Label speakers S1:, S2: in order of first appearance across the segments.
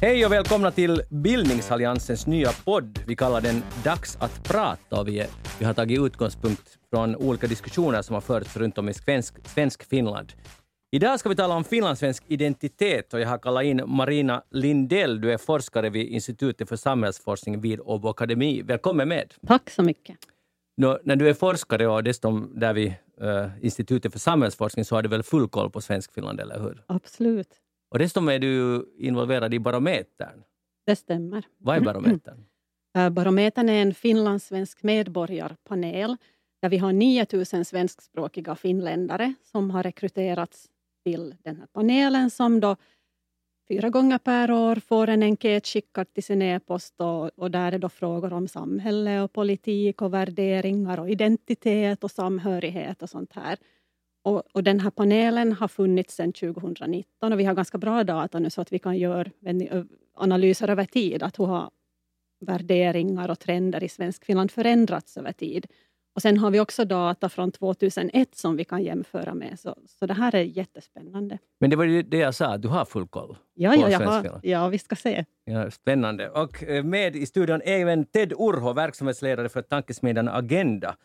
S1: Hej och välkomna till Bildningsalliansens nya podd. Vi kallar den Dags att prata och vi, är, vi har tagit utgångspunkt från olika diskussioner som har förts runt om i svensk, svensk Finland. Idag ska vi tala om finlandssvensk identitet och jag har kallat in Marina Lindell. Du är forskare vid Institutet för samhällsforskning vid Åbo Akademi. Välkommen med!
S2: Tack så mycket.
S1: Nå, när du är forskare och dessutom där vid uh, Institutet för samhällsforskning så har du väl full koll på svensk Finland, eller hur?
S2: Absolut.
S1: Och dessutom är du involverad i Barometern.
S2: Det stämmer.
S1: Vad är Barometern?
S2: Uh, Barometern är en finlandssvensk medborgarpanel där vi har 9000 svenskspråkiga finländare som har rekryterats till den här panelen som då fyra gånger per år får en enkät skickad till sin e-post och, och, där är då frågor om samhälle och politik och värderingar och identitet och samhörighet och sånt här. Och, och, den här panelen har funnits sedan 2019 och vi har ganska bra data nu så att vi kan göra analyser över tid. Att hur har värderingar och trender i Svenskfinland förändrats över tid? Och sen har vi också data från 2001 som vi kan jämföra med. Så, så det här är jättespännande.
S1: Men det var ju det jag sa, du har full koll
S2: ja,
S1: på
S2: ja, jag har, ja, vi ska se.
S1: Ja, spännande. Och eh, med i studion är även Ted Urho, verksamhetsledare för tankesmedjan Agenda.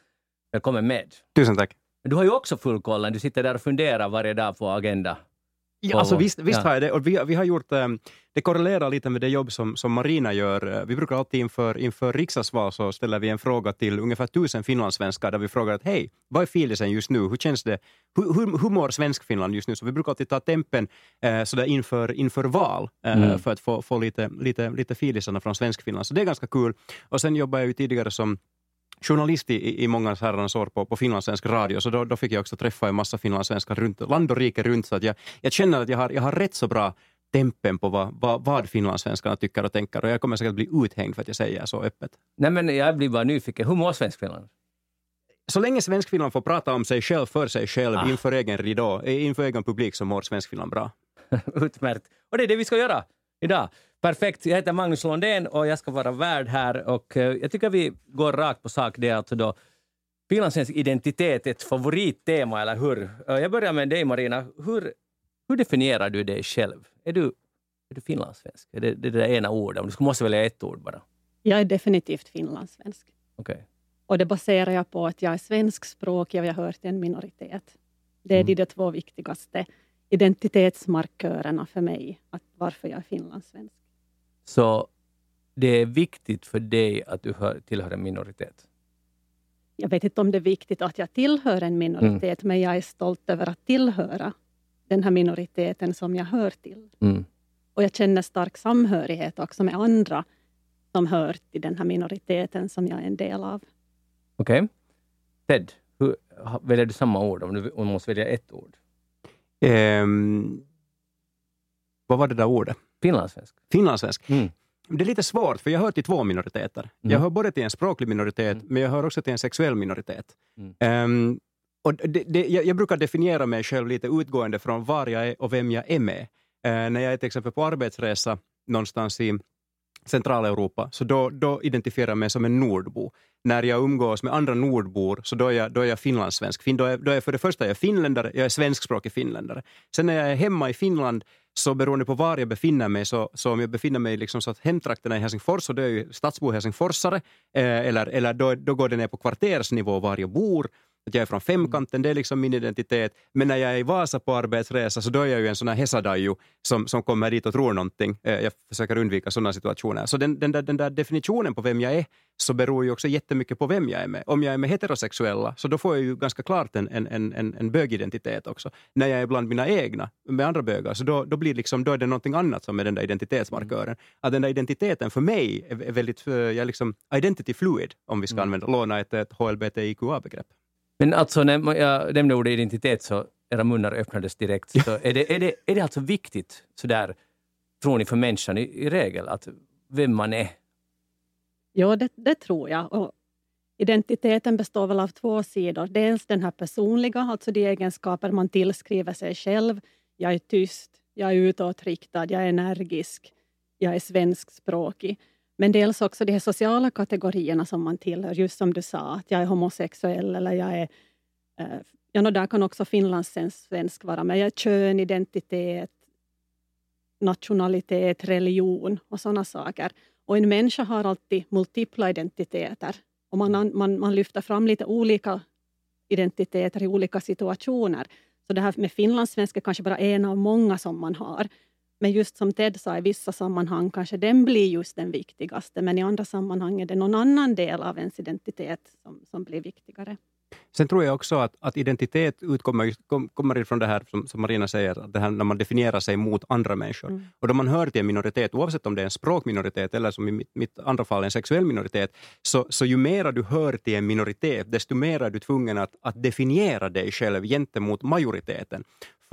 S1: Välkommen med.
S3: Tusen tack.
S1: Du har ju också full koll, du sitter där och funderar varje dag på Agenda.
S3: Ja, alltså visst, visst ja. har jag det. Och vi, vi har gjort, um, det korrelerar lite med det jobb som, som Marina gör. Vi brukar alltid inför, inför riksdagsval så ställer vi en fråga till ungefär tusen finlandssvenskar där vi frågar att hej, vad är filisen just nu? Hur känns det? Hur, hur, hur mår Svenskfinland just nu? Så vi brukar alltid ta tempen eh, sådär inför, inför val eh, mm. för att få, få lite, lite, lite filisarna från Svenskfinland. Så det är ganska kul. Och sen jobbar jag ju tidigare som journalist i, i många herrans år på, på finlandssvensk radio, så då, då fick jag också träffa en massa finlandssvenskar runt, land och rike runt, så att jag, jag känner att jag har, jag har rätt så bra tempen på vad, vad, vad finlandssvenskarna tycker och tänker och jag kommer säkert bli uthängd för att jag säger så öppet.
S1: Nej men jag blir bara nyfiken, hur mår Svenskfinland?
S3: Så länge Svenskfinland får prata om sig själv för sig själv ah. inför egen ridå, inför egen publik så mår Svenskfinland bra.
S1: Utmärkt. Och det är det vi ska göra idag. Perfekt. Jag heter Magnus Lundén och jag ska vara värd här. Och eh, jag tycker vi går rakt på sak. Det är alltså då finlandssvensk identitet ett favorittema, eller hur? Eh, jag börjar med dig, Marina. Hur, hur definierar du dig själv? Är du, är du finlandssvensk? Är det, det, det ena ordet? Om du måste välja ett ord bara.
S2: Jag är definitivt finlandssvensk.
S1: Okay.
S2: Och det baserar jag på att jag är svenskspråkig och jag hör till en minoritet. Det är mm. de två viktigaste identitetsmarkörerna för mig, att varför jag är finlandssvensk.
S1: Så det är viktigt för dig att du hör, tillhör en minoritet?
S2: Jag vet inte om det är viktigt att jag tillhör en minoritet, mm. men jag är stolt över att tillhöra den här minoriteten som jag hör till.
S1: Mm.
S2: Och jag känner stark samhörighet också med andra som hör till den här minoriteten som jag är en del av.
S1: Okej. Okay. Ted, hur, väljer du samma ord om du, om du måste välja ett ord?
S3: Um, vad var det där ordet?
S1: Finlandssvensk.
S3: Finlandssvensk. Mm. Det är lite svårt, för jag hör till två minoriteter. Mm. Jag hör både till en språklig minoritet, mm. men jag hör också till en sexuell minoritet. Um, och det, det, jag, jag, brukar definiera mig själv lite utgående från var jag är och vem jag är med. Uh, när jag är till exempel på arbetsresa någonstans i Centraleuropa, så då, då identifierar jag mig som en nordbo. När jag umgås med andra nordbor, så då är jag, då är jag finlandssvensk. Då är, då är för det första jag finländare, jag är svenskspråkig finländare. Sen när jag är hemma i Finland, så beroende på var jag befinner mig, så, så om jag befinner mig liksom så att hemtrakterna i Helsingfors, så då är jag ju stadsbo helsingforsare, eh, eller, eller då, då går det ner på kvartersnivå var jag bor att jag är från femkanten, det är liksom min identitet. Men när jag är i Vasa på arbetsresa så då är jag ju en sån här Hesadaju som, som kommer dit och tror någonting. Eh, jag försöker undvika sådana situationer. Så den, den, där, den där definitionen på vem jag är så beror ju också jättemycket på vem jag är med. Om jag är med heterosexuella så då får jag ju ganska klart en, en, en, en bögidentitet också. När jag är bland mina egna, med andra bögar, så då, då, blir liksom, då är det någonting annat som är den där identitetsmarkören. Att den där identiteten för mig är, är väldigt, eh, jag liksom, identity fluid, om vi ska mm. använda, låna ett, ett HLBTIQA-begrepp.
S1: Men alltså när jag nämnde ordet identitet så era munnar öppnades direkt. Så är, det, är, det, är det alltså viktigt, sådär, tror ni, för människan i, i regel, att vem man är?
S2: Ja, det, det tror jag. Och identiteten består väl av två sidor. Dels den här personliga, alltså de egenskaper man tillskriver sig själv. Jag är tyst, jag är utåtriktad, jag är energisk, jag är svenskspråkig. Men dels också de sociala kategorierna som man tillhör, just som du sa, att jag är homosexuell eller jag är... Eh, ja, där kan också finlandssvensk vara med. Jag är kön, identitet, nationalitet, religion och sådana saker. Och en människa har alltid multipla identiteter. Och man, man, man lyfter fram lite olika identiteter i olika situationer. Så det här med finlandssvenska är kanske bara en av många som man har. Men just som Ted sa, i vissa sammanhang kanske den blir just den viktigaste, men i andra sammanhang är det någon annan del av ens identitet som, som blir viktigare.
S3: Sen tror jag också att, att identitet utkommer, kom, kommer ifrån det här som, som Marina säger, det här när man definierar sig mot andra människor. Mm. Och då man hör till en minoritet, oavsett om det är en språkminoritet eller som i mitt, mitt andra fall en sexuell minoritet, så, så ju mera du hör till en minoritet, desto mer är du tvungen att, att definiera dig själv gentemot majoriteten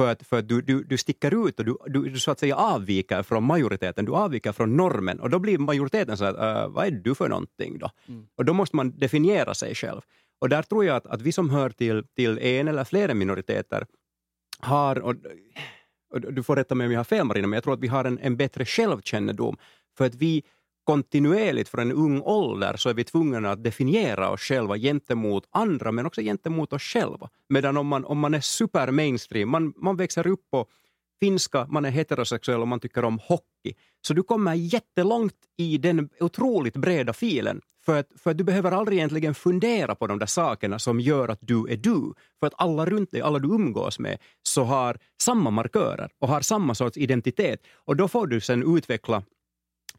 S3: för att, för att du, du, du sticker ut och du, du, du, så att säga avviker från majoriteten, du avviker från normen och då blir majoriteten så att uh, vad är du för någonting då? Mm. Och då måste man definiera sig själv. Och där tror jag att, att vi som hör till, till en eller flera minoriteter har, och, och du får rätta mig om jag har fel Marina, men jag tror att vi har en, en bättre självkännedom för att vi kontinuerligt från en ung ålder så är vi tvungna att definiera oss själva gentemot andra men också gentemot oss själva. Medan om man, om man är super mainstream, man, man växer upp på finska, man är heterosexuell och man tycker om hockey. Så du kommer jättelångt i den otroligt breda filen för att, för att du behöver aldrig egentligen fundera på de där sakerna som gör att du är du. För att alla runt dig, alla du umgås med, så har samma markörer och har samma sorts identitet. Och då får du sen utveckla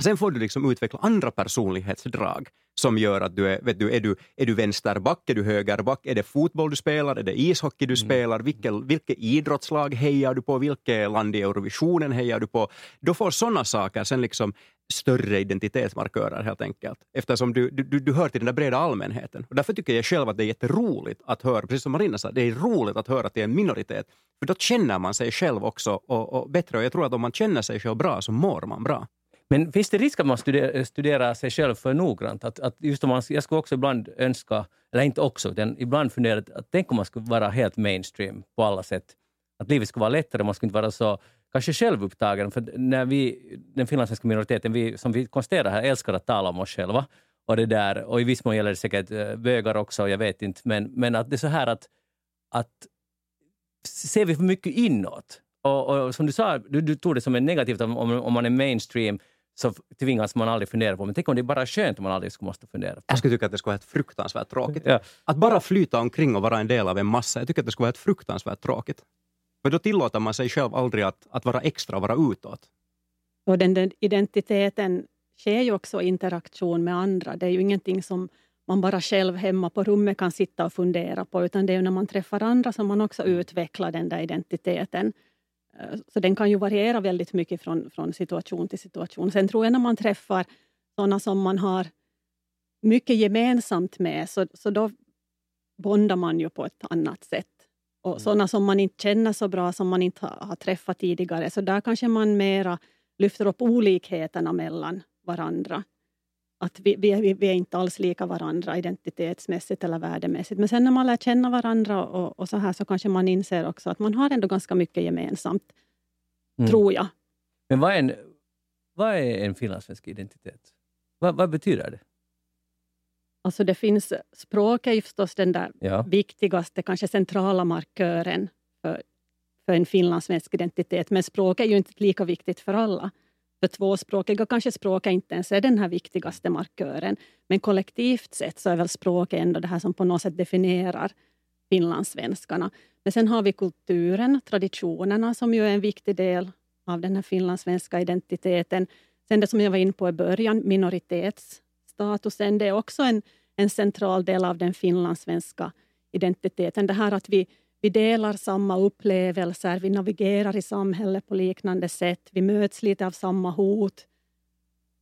S3: Sen får du liksom utveckla andra personlighetsdrag som gör att du är, vet du, är du, är du vänsterback, är du högerback, är det fotboll du spelar, är det ishockey du mm. spelar, vilket, vilket idrottslag hejar du på, vilket land i Eurovisionen hejar du på? Då får sådana saker sen liksom större identitetsmarkörer helt enkelt, eftersom du, du, du hör till den där breda allmänheten. Och därför tycker jag själv att det är jätteroligt att höra, precis som Marina sa, det är roligt att höra till en minoritet, för då känner man sig själv också och, och bättre och jag tror att om man känner sig själv bra så mår man bra.
S1: Men finns det risk att man studerar, studerar sig själv för noggrant? Att, att just om man, jag skulle också ibland önska, eller inte också, den, ibland fundera att tänk om man skulle vara helt mainstream på alla sätt. Att livet skulle vara lättare, man skulle inte vara så kanske självupptagen. För när vi, den finlandssvenska minoriteten, vi, som vi konstaterar här, älskar att tala om oss själva. Och, det där, och i viss mån gäller det säkert eh, bögar också, jag vet inte. Men, men att det är så här att, att ser vi för mycket inåt, och, och som du sa, du, du tog det som en negativt om, om man är mainstream, så tvingas man aldrig fundera på. Men tänk om det är bara skönt om man aldrig skulle måste fundera på.
S3: Jag skulle tycka att det skulle vara helt fruktansvärt tråkigt. Ja. Att bara flyta omkring och vara en del av en massa, jag tycker att det skulle vara helt fruktansvärt tråkigt. För då tillåter man sig själv aldrig att, att vara extra och vara utåt.
S2: Och den, den identiteten sker ju också i interaktion med andra. Det är ju ingenting som man bara själv hemma på rummet kan sitta och fundera på, utan det är när man träffar andra som man också utvecklar den där identiteten. Eh, så den kan ju variera väldigt mycket från, från situation till situation. Sen tror jag när man träffar sådana som man har mycket gemensamt med, så, så då bondar man ju på ett annat sätt. Och mm. sådana som man inte känner så bra, som man inte har, har träffat tidigare, så där kanske man mera lyfter upp olikheterna mellan varandra. Att vi, vi, vi är inte alls lika varandra identitetsmässigt eller värdemässigt. Men sen när man lär känna varandra och, och så här så kanske man inser också att man har ändå ganska mycket gemensamt, mm. tror jag.
S1: Men vad är en, vad är en finlandssvensk identitet? Vad, vad betyder det?
S2: Alltså det finns, språk är ju förstås den där ja. viktigaste, kanske centrala markören för, för en finlandssvensk identitet. Men språk är ju inte lika viktigt för alla. För tvåspråkiga kanske språket inte ens är den här viktigaste markören. Men kollektivt sett så är väl språket ändå det här som på något sätt definierar finlandssvenskarna. Men sen har vi kulturen, traditionerna som ju är en viktig del av den här finlandssvenska identiteten. Sen det som jag var inne på i början, minoritetsstatusen, det är också en, en central del av den finlandssvenska identiteten. Det här att vi vi delar samma upplevelser, vi navigerar i samhället på liknande sätt, vi möts lite av samma hot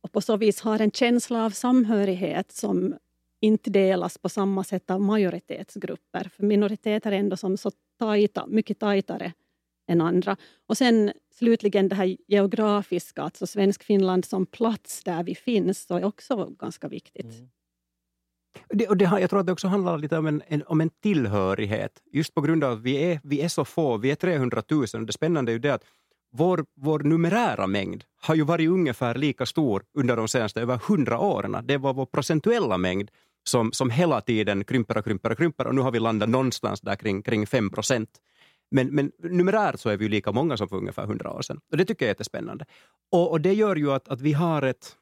S2: och på så vis har en känsla av samhörighet som inte delas på samma sätt av majoritetsgrupper. För minoriteter är ändå som så tajta, mycket tajtare än andra. Och sen slutligen det här geografiska, alltså Svenskfinland som plats där vi finns, så är också ganska viktigt. Mm.
S3: Det, och det, jag tror att det också handlar lite om en, en, om en tillhörighet, just på grund av att vi är, vi är så få, vi är 300 000. Det spännande är ju det att vår, vår numerära mängd har ju varit ungefär lika stor under de senaste över 100 åren. Det var vår procentuella mängd som, som hela tiden krymper och krymper och krymper och nu har vi landat någonstans där kring, kring 5 procent. Men, men numerärt så är vi ju lika många som för ungefär hundra år sedan. Och det tycker jag är jättespännande. Och, och det gör ju att, att vi har ett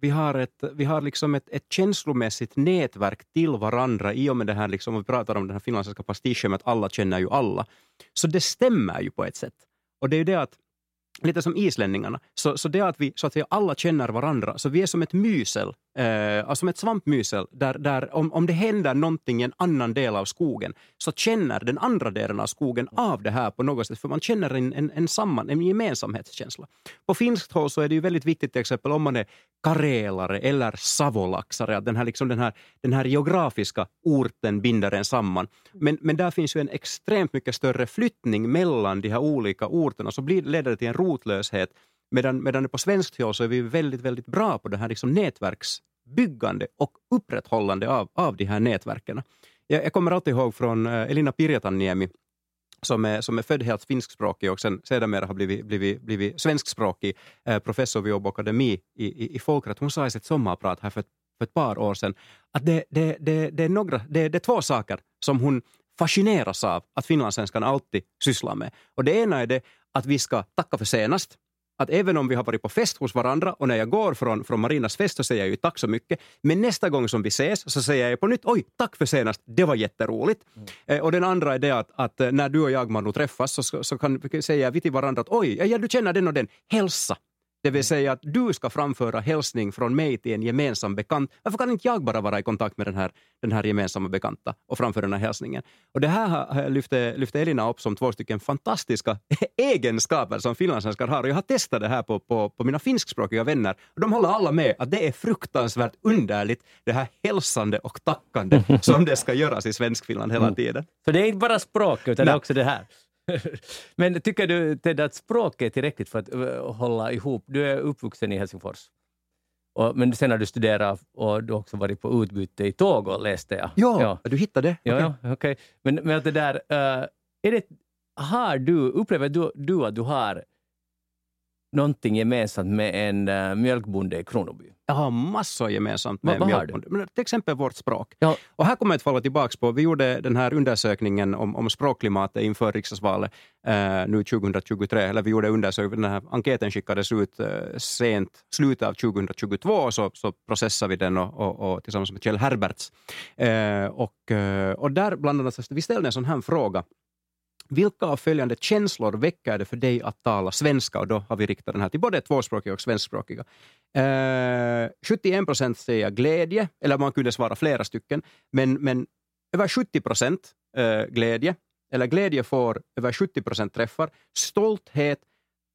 S3: vi har, ett, vi har liksom ett, ett känslomässigt nätverk till varandra i och med det här, liksom, vi pratar om den här finländska pastischen att alla känner ju alla. Så det stämmer ju på ett sätt. Och det är ju det att lite som islänningarna. Så, så det att vi så att säga, alla känner varandra, så vi är som ett mysel, eh, alltså som ett svampmysel, där, där om, om det händer någonting i en annan del av skogen, så känner den andra delen av skogen av det här på något sätt, för man känner en, en, en, samman, en gemensamhetskänsla. På finskt håll så är det ju väldigt viktigt, till exempel om man är karelare eller savolaxare, att den här, liksom den, här, den här geografiska orten binder en samman. Men, men där finns ju en extremt mycket större flyttning mellan de här olika orterna, så blir, leder det till en rotlöshet. Medan, medan på svenskt håll så är vi väldigt, väldigt bra på det här liksom nätverksbyggande och upprätthållande av, av de här nätverken. Jag, jag kommer alltid ihåg från eh, Elina Pirjataniemi som är, som är född helt finskspråkig och sen sedermera har blivit, blivit, blivit svenskspråkig eh, professor vid Åbo Akademi i, i, i folkrätt. Hon sa i sitt sommarprat här för, för ett par år sedan att det, det, det, det, är, några, det, det är två saker som hon fascineras av att finlandssvenskan alltid sysslar med. Och det ena är det att vi ska tacka för senast att även om vi har varit på fest hos varandra och när jag går från, från Marinas fest så säger jag ju tack så mycket. Men nästa gång som vi ses så säger jag på nytt oj, tack för senast, det var jätteroligt. Mm. Eh, och den andra är det att, att eh, när du och jag Manu träffas så, så kan säga vi till varandra att oj, ja, du känner den och den, hälsa. Det vill säga att du ska framföra hälsning från mig till en gemensam bekant. Varför kan inte jag bara vara i kontakt med den här, den här gemensamma bekanta och framföra den här hälsningen? Och det här lyfte, lyfte Elina upp som två stycken fantastiska egenskaper som finlandssvenskar har. Och jag har testat det här på, på, på mina finskspråkiga vänner och de håller alla med att det är fruktansvärt underligt det här hälsande och tackande som det ska göras i Svenskfinland hela mm. tiden.
S1: Så det är inte bara språk utan det är också det här? Men tycker du Ted, att språket är tillräckligt för att uh, hålla ihop? Du är uppvuxen i Helsingfors. Och, men sen har du studerat och du har också varit på utbyte i Togo, läste jag.
S3: Ja, ja. du hittade.
S1: Ja, okay. ja, okay. Men, men det där, uh, är det, har du, upplever du, du att du har någonting gemensamt med en uh, mjölkbonde i Kronoby?
S3: Jag har massor gemensamt med mjölkbonde. Till exempel vårt språk. Ja. Och här kommer jag att falla tillbaka på, vi gjorde den här undersökningen om, om språkklimatet inför riksdagsvalet uh, nu 2023, eller vi gjorde undersökningen, den här enkäten skickades ut uh, sent, slutet av 2022, och så, så processade vi den och, och, och tillsammans med Kjell Herberts. och, och där bland annat, vi ställde en sån här fråga vilka av följande känslor väcker det för dig att tala svenska? Och då har vi riktat den här till både tvåspråkiga och svenskspråkiga. Eh, 71 procent säger glädje, eller man kunde svara flera stycken, men, men över 70 procent eh, glädje, eller glädje får över 70 procent träffar, stolthet,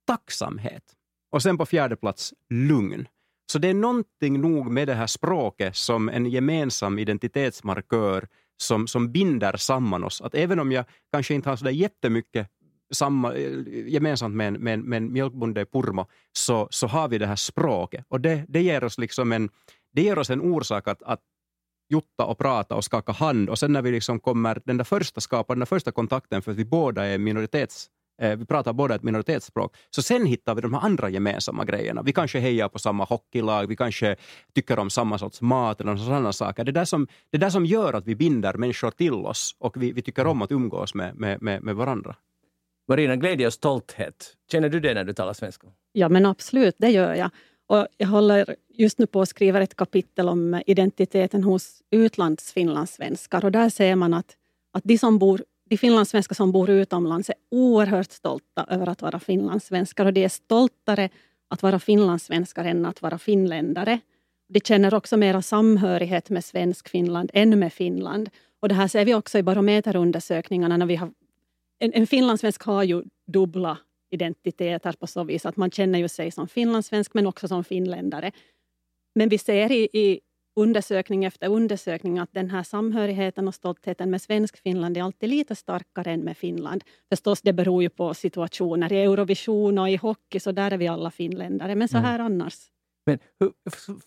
S3: tacksamhet och sen på fjärde plats lugn. Så det är någonting nog med det här språket som en gemensam identitetsmarkör som, som binder samman oss. Att även om jag kanske inte har så där jättemycket samma, eh, gemensamt med en, med, med en mjölkbonde i Purmo, så, så har vi det här språket. Och det, det, ger oss liksom en, det ger oss en orsak att, att jutta och prata och skaka hand. Och sen när vi liksom kommer, den där första skapar den där första kontakten för att vi båda är minoritets vi pratar båda ett minoritetsspråk. Så sen hittar vi de här andra gemensamma grejerna. Vi kanske hejar på samma hockeylag, vi kanske tycker om samma sorts mat eller sådana saker. Det är där som, det där som gör att vi binder människor till oss och vi, vi tycker om att umgås med, med, med, med varandra.
S1: Marina, glädje och stolthet, känner du det när du talar svenska?
S2: Ja, men absolut, det gör jag. Och jag håller just nu på att skriva ett kapitel om identiteten hos utlandsfinlandssvenskar och där ser man att, att de som bor de finlandssvenskar som bor utomlands är oerhört stolta över att vara finlandssvenskar och de är stoltare att vara finlandssvenskar än att vara finländare. De känner också mera samhörighet med svensk Finland än med Finland. Och det här ser vi också i barometerundersökningarna. När vi har, en, en finlandssvensk har ju dubbla identiteter på så vis att man känner ju sig som finlandssvensk men också som finländare. Men vi ser i, i undersökning efter undersökning att den här samhörigheten och stoltheten med svensk Finland är alltid lite starkare än med Finland. Förstås, det beror ju på situationer. I Eurovision och i hockey så där är vi alla finländare, men så mm. här mm. annars.
S1: Men hur,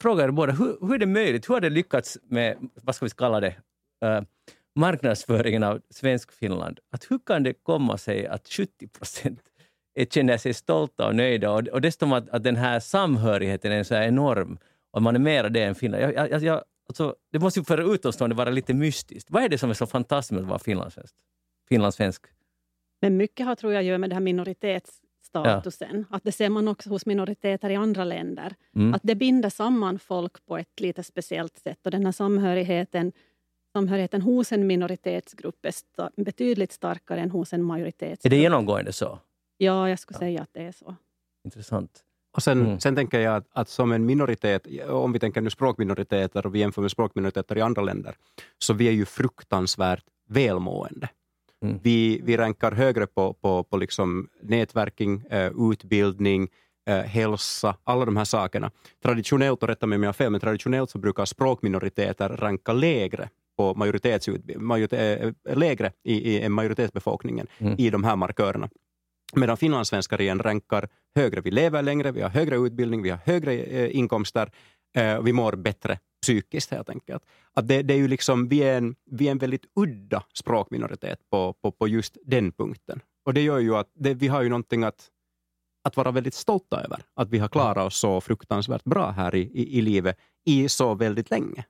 S1: frågar båda, hur, hur är det möjligt? Hur har det lyckats med, vad ska vi kalla det, uh, marknadsföringen av svensk Finland? Att hur kan det komma sig att 70 procent känner sig stolta och nöjda och, och dessutom att, att den här samhörigheten är så enorm och man är mera det än Finland. Jag, jag, jag, alltså, det måste ju för utomstående vara lite mystiskt. Vad är det som är så fantastiskt med att vara finlandssvensk? finlandssvensk?
S2: Men mycket har tror jag att göra med det här minoritetsstatusen. Att det ser man också hos minoriteter i andra länder.
S1: Mm.
S2: Att det binder samman folk på ett lite speciellt sätt. Och den här samhörigheten, samhörigheten hos en minoritetsgrupp är sta betydligt starkare än hos en majoritetsgrupp.
S1: Är det genomgående så?
S2: Ja, jag skulle
S1: Ja.
S2: säga att det är så.
S1: Intressant.
S3: Och sen,
S1: Mm.
S3: sen tänker jag att, att som en minoritet, om vi tänker nu språkminoriteter och vi jämför med språkminoriteter i andra länder, så vi är ju fruktansvärt välmående.
S1: Mm.
S3: Vi, vi rankar högre på, på, på liksom nätverking, eh, utbildning, eh, hälsa, alla de här sakerna. Traditionellt, och rätta mig om jag har fel, men traditionellt så brukar språkminoriteter ranka lägre på majoritetsutbi- majorite- eh, lägre i, i majoritetsbefolkningen
S1: Mm.
S3: i de här markörerna. Medan finlandssvenskar igen rankar högre. Vi lever längre, vi har högre utbildning, vi har högre eh, inkomster, eh, vi mår bättre psykiskt helt enkelt. Att det, det är ju liksom, vi, är en, vi är en väldigt udda språkminoritet på, på, på just den punkten. Och det gör ju att det, vi har ju någonting att, att vara väldigt stolta över. Att vi har klarat oss så fruktansvärt bra här i, i, i livet i så väldigt länge.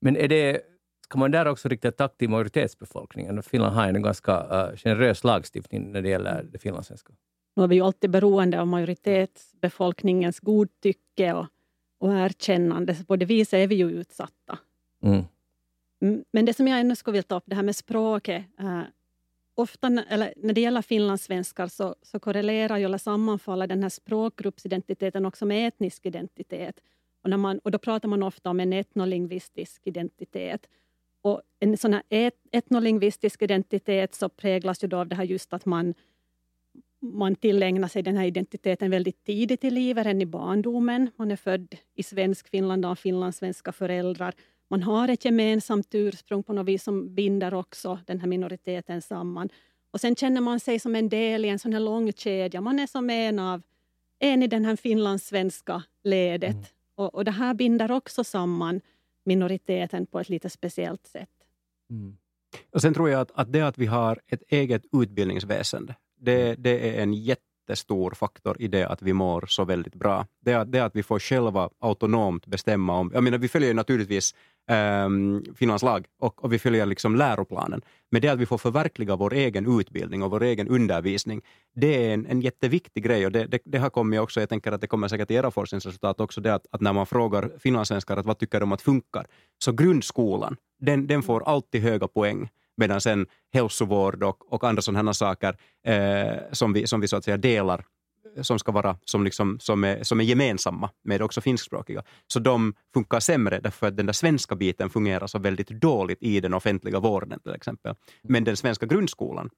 S1: Men är det, ska man där också rikta ett tack till majoritetsbefolkningen? Finland har en ganska uh, generös lagstiftning när det gäller det finlandssvenska.
S2: Nu är vi ju alltid beroende av majoritetsbefolkningens godtycke och, och erkännande. Så på det viset är vi ju utsatta.
S1: Mm.
S2: Men det som jag ännu skulle vilja ta upp, det här med språket. Eh, ofta eller när det gäller finlandssvenskar så, så korrelerar ju eller sammanfaller den här språkgruppsidentiteten också med etnisk identitet. Och, man, och då pratar man ofta om en etnolingvistisk identitet. Och en sån här et, etnolingvistisk identitet så präglas ju då av det här just att man, man tillägnar sig den här identiteten väldigt tidigt i livet, än i barndomen. Man är född i svensk Finland av finlandssvenska föräldrar. Man har ett gemensamt ursprung på något vis som binder också den här minoriteten samman. Och sen känner man sig som en del i en sån här lång kedja. Man är som en av en i den här finlandssvenska ledet.
S1: Mm.
S2: Och, och det här binder också samman minoriteten på ett lite speciellt sätt.
S1: Mm.
S3: Och sen tror jag att, att det att vi har ett eget utbildningsväsende, det, det är en jättestor faktor i det att vi mår så väldigt bra. Det är det att vi får själva autonomt bestämma om... Jag menar, vi följer ju naturligtvis ehm, um, Finlands lag och, och vi följer liksom läroplanen. Men det att vi får förverkliga vår egen utbildning och vår egen undervisning, det är en, en jätteviktig grej och det, det, det har kommit också, jag tänker att det kommer säkert i era forskningsresultat också, det att, att när man frågar finlandssvenskar att vad tycker de att funkar, så grundskolan, den, den får alltid höga poäng medan sen hälsovård och, och andra sådana saker eh, som, vi, som vi så att säga delar som ska vara som, liksom, som, är, som är gemensamma med också finskspråkiga. Så de funkar sämre därför att den där svenska biten fungerar så väldigt dåligt i den offentliga vården till exempel. Men den svenska grundskolan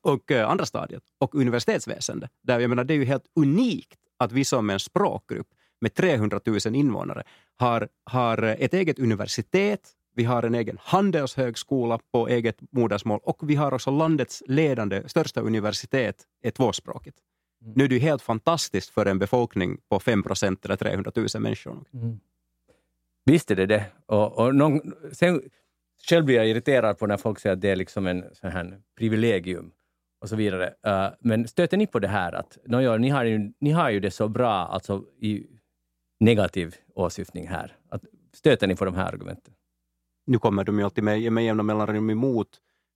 S3: och eh, andra stadiet och universitetsväsendet, där jag menar det är ju helt unikt att vi som en språkgrupp med 300 000 invånare har, har ett eget universitet, vi har en egen handelshögskola på eget modersmål och vi har också landets ledande, största universitet är tvåspråkigt.
S1: Mm.
S3: Nu är det ju helt fantastiskt för en befolkning på 5 procent eller 300 000 människor.
S1: Mm. Visst är det det. Och, och någon, sen, själv blir jag irriterad på när folk säger att det är liksom en sån här privilegium och så vidare. Uh, men stöter ni på det här att no, ja, ni, har ju, ni har ju det så bra, alltså i negativ åsyftning här. Att, stöter ni på de här argumenten?
S3: Nu kommer de ju alltid med, med jämna mellanrum emot.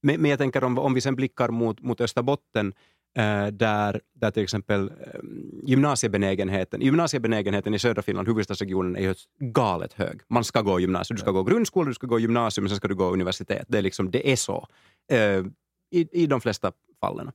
S3: Men, men jag tänker om, om vi sen blickar mot, mot Österbotten, eh, där, där till exempel eh, gymnasiebenägenheten, gymnasiebenägenheten i södra Finland, huvudstadsregionen, är ju galet hög. Man ska gå gymnasium, du ska gå grundskola, du ska gå gymnasium, men sen ska du gå universitet. Det är, liksom, det är så eh, i, i de flesta fallen.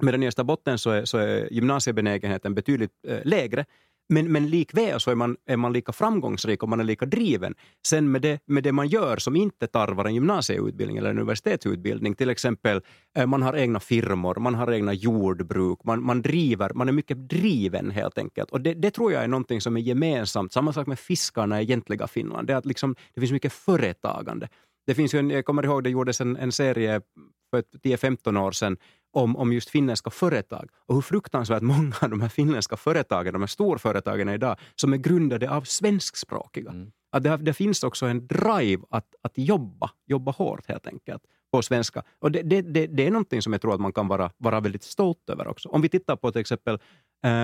S3: Medan i Österbotten så är, så är gymnasiebenägenheten betydligt lägre, men, men likväl så är man, är man lika framgångsrik och man är lika driven. Sen med det, med det man gör som inte tarvar en gymnasieutbildning eller en universitetsutbildning, till exempel eh, man har egna firmor, man har egna jordbruk, man, man driver, man är mycket driven helt enkelt. Och det, det tror jag är någonting som är gemensamt. Samma sak med fiskarna i egentliga Finland, det, är att liksom, det finns mycket företagande. Det finns ju en, jag kommer ihåg det gjordes en, en serie för 10-15 år sedan om, om just finländska företag och hur fruktansvärt många av de här finländska företagen, de här storföretagen idag, som är grundade av svenskspråkiga.
S1: Mm.
S3: Att det, det finns också en drive att, att jobba, jobba hårt helt enkelt på svenska. Och det, det, det, det är någonting som jag tror att man kan vara, vara väldigt stolt över också. Om vi tittar på till exempel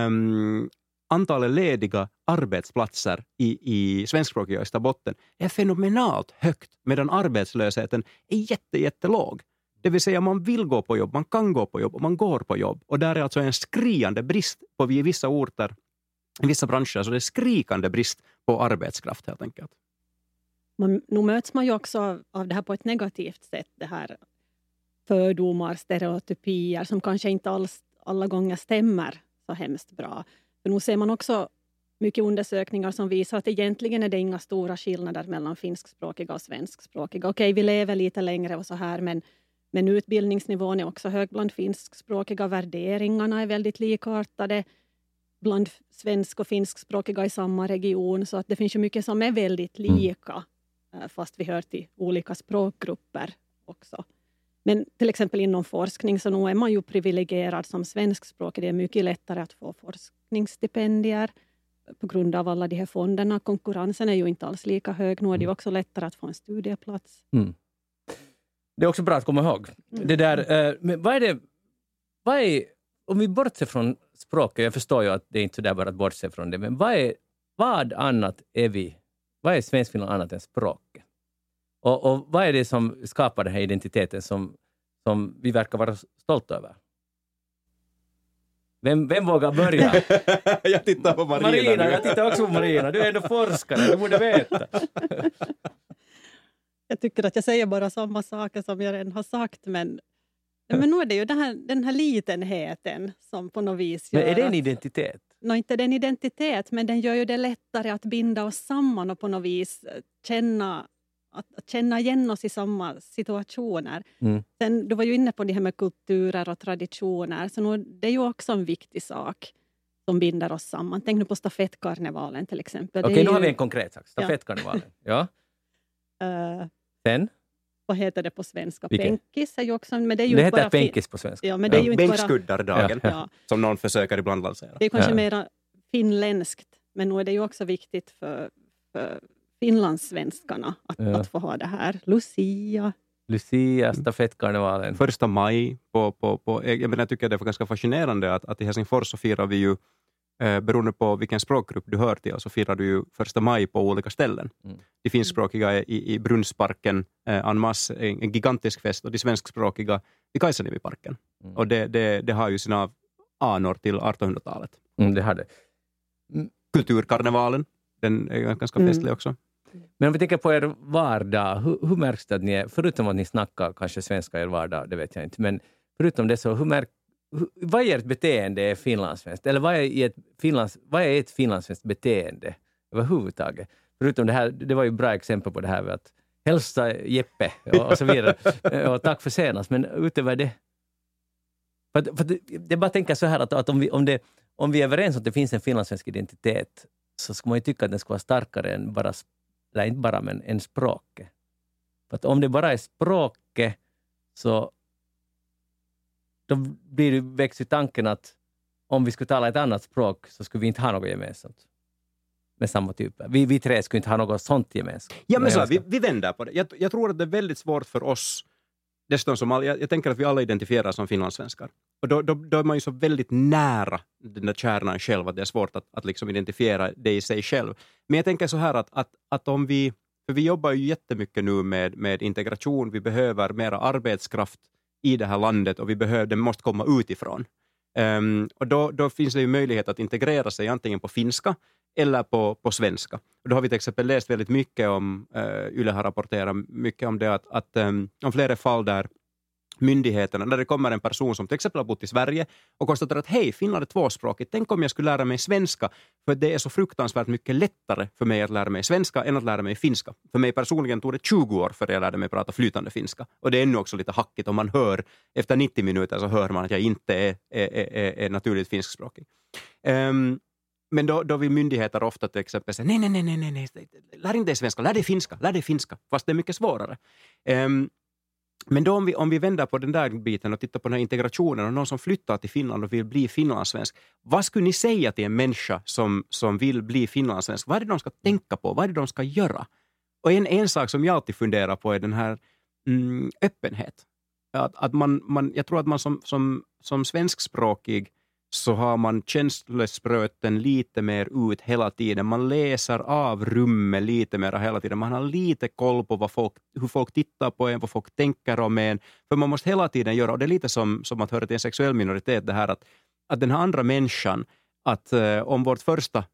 S3: um, antalet lediga arbetsplatser i, i svenskspråkiga Österbotten är fenomenalt högt, medan arbetslösheten är jätte, jättelåg. Det vill säga man vill gå på jobb, man kan gå på jobb och man går på jobb. Och där är alltså en skriande brist på vissa orter, i vissa branscher, så det är skrikande brist på arbetskraft helt enkelt.
S2: Man, nu möts man ju också av, av det här på ett negativt sätt. Det här fördomar, stereotypier som kanske inte alls alla gånger stämmer så hemskt bra. För nu ser man också mycket undersökningar som visar att egentligen är det inga stora skillnader mellan finskspråkiga och svenskspråkiga. Okej, vi lever lite längre och så här, men, men utbildningsnivån är också hög bland finskspråkiga. Värderingarna är väldigt likartade bland svensk och finskspråkiga i samma region. Så att det finns ju mycket som är väldigt mm. lika, mm. fast vi hör till olika språkgrupper också. Men till exempel inom forskning så nu är man ju privilegierad som svenskspråkig. Det är mycket lättare att få forskningsstipendier på grund av alla de här fonderna. Konkurrensen är ju inte alls lika hög. Nu är det mm. också lättare att få en studieplats. Mm.
S1: Det är också bra att komma ihåg. Mm. Det där, eh, men vad är det, vad är, om vi bortser från språket, jag förstår ju att det är inte så där bara att bortse från det, men vad, är, vad annat är vi, vad är Svenskfinland annat än språket? Och, och, vad är det som skapar den här identiteten som, som vi verkar vara stolta över? Vem, vem vågar börja?
S3: jag tittar på Marina.
S1: Marina, jag tittar också på Marina. Du är ändå forskare, du borde veta.
S2: jag tycker att jag säger bara samma saker som jag redan har sagt, men, men nu är det ju den här, den här litenheten som på något vis
S1: gör Men är det en identitet?
S2: No, inte den identitet, men den gör ju det lättare att binda oss samman och på något vis känna att, att, känna igen oss i samma situationer. Mm. Sen, du var ju inne på det här med kulturer och traditioner, så nu, det är ju också en viktig sak som binder oss samman. Tänk nu på stafettkarnevalen till exempel.
S1: Okej, okay, nu har vi en konkret sak. Stafettkarnevalen. ja.
S2: Uh,
S1: Sen?
S2: Vad heter det på svenska? Vilken? Penkis är ju också... Men
S1: det är ju det heter penkis på svenska.
S2: Ja, men det är ju inte
S3: Bänkskuddardagen, ja. som någon försöker ibland lansera.
S2: Det är kanske ja. mer finländskt, men nu är det ju också viktigt för, för finlandssvenskarna att, ja. att få ha det här. Lucia.
S1: Lucia, stafettkarnevalen.
S3: Första maj. På, på, på, jag, menar, jag tycker det är ganska fascinerande att, att i Helsingfors så firar vi ju eh, beroende på vilken språkgrupp du hör till, så firar du ju första maj på olika ställen. Mm. De finskspråkiga är i, i Brunnsparken eh, en en, gigantisk fest, och de svenskspråkiga i Kaisaniemiparken. Mm. Och det, det, det har ju sina anor till 1800-talet.
S1: Mm, det har det.
S3: Kulturkarnevalen, den är ganska mm. festlig också.
S1: Men om vi tänker på er vardag, hur, hur märks det att ni är, förutom att ni snackar kanske svenska i er vardag, det vet jag inte, men förutom det så, hur märk, hur, vad i ert beteende är finlandssvenskt? Eller vad är, ett Finlands, vad är ett finlandssvenskt beteende överhuvudtaget? Förutom det här, det var ju bra exempel på det här med att hälsa Jeppe och, och så vidare. och tack för senast, men utöver det för, för jag bara tänker så här att, att om, vi, om, det, om vi är överens om att det finns en finlandssvensk identitet så ska man ju tycka att den ska vara starkare än bara eller inte bara, men än språket. För att om det bara är språket så då blir det, väcks ju tanken att om vi skulle tala ett annat språk så skulle vi inte ha något gemensamt med samma typer. Vi, vi tre skulle inte ha något sånt gemensamt.
S3: Ja, men så, vi, vi vänder på det. Jag, jag tror att det är väldigt svårt för oss dessutom som all, jag, jag, tänker att vi alla identifierar som finlandssvenskar. Och då, då, då, är man ju så väldigt nära den där kärnan själv att det är svårt att, att liksom identifiera det i sig själv. Men jag tänker så här att, att, att om vi, för vi jobbar ju jättemycket nu med, med integration, vi behöver mera arbetskraft i det här landet och vi behöver, måste komma utifrån. Um, och då, då, finns det ju möjlighet att integrera sig antingen på finska eller på, på svenska. Och då har vi till exempel läst väldigt mycket om, uh, Yle har rapporterat mycket om det, att, att um, om flera fall där myndigheterna, när det kommer en person som till exempel har bott i Sverige och konstaterar att hej, Finland är tvåspråkigt, tänk om jag skulle lära mig svenska, för det är så fruktansvärt mycket lättare för mig att lära mig svenska än att lära mig finska. För mig personligen tog det 20 år för jag lärde mig prata flytande finska. Och det är ännu också lite hackigt om man hör, efter 90 minuter så hör man att jag inte är, är, är, är naturligt finskspråkig. Um, men då, då vill myndigheter ofta till exempel säga nej, nej, nej, nej, nej, lär inte dig svenska, lär dig finska, lär dig finska, fast det är mycket svårare. Um, men då om vi, om vi vänder på den där biten och tittar på den här integrationen och någon som flyttar till Finland och vill bli finlandssvensk. Vad skulle ni säga till en människa som, som vill bli finlandssvensk? Vad är det de ska tänka på? Vad är det de ska göra? Och en, en sak som jag alltid funderar på är den här mm, öppenhet. Att, att man, man, jag tror att man som, som, som svenskspråkig så har man känslospröten lite mer ut hela tiden. Man läser av rummet lite mer hela tiden. Man har lite koll på vad folk, hur folk tittar på en, vad folk tänker om en. För man måste hela tiden göra, och det är lite som, som att höra till en sexuell minoritet, det här att, att den här andra människan, att eh, om vårt första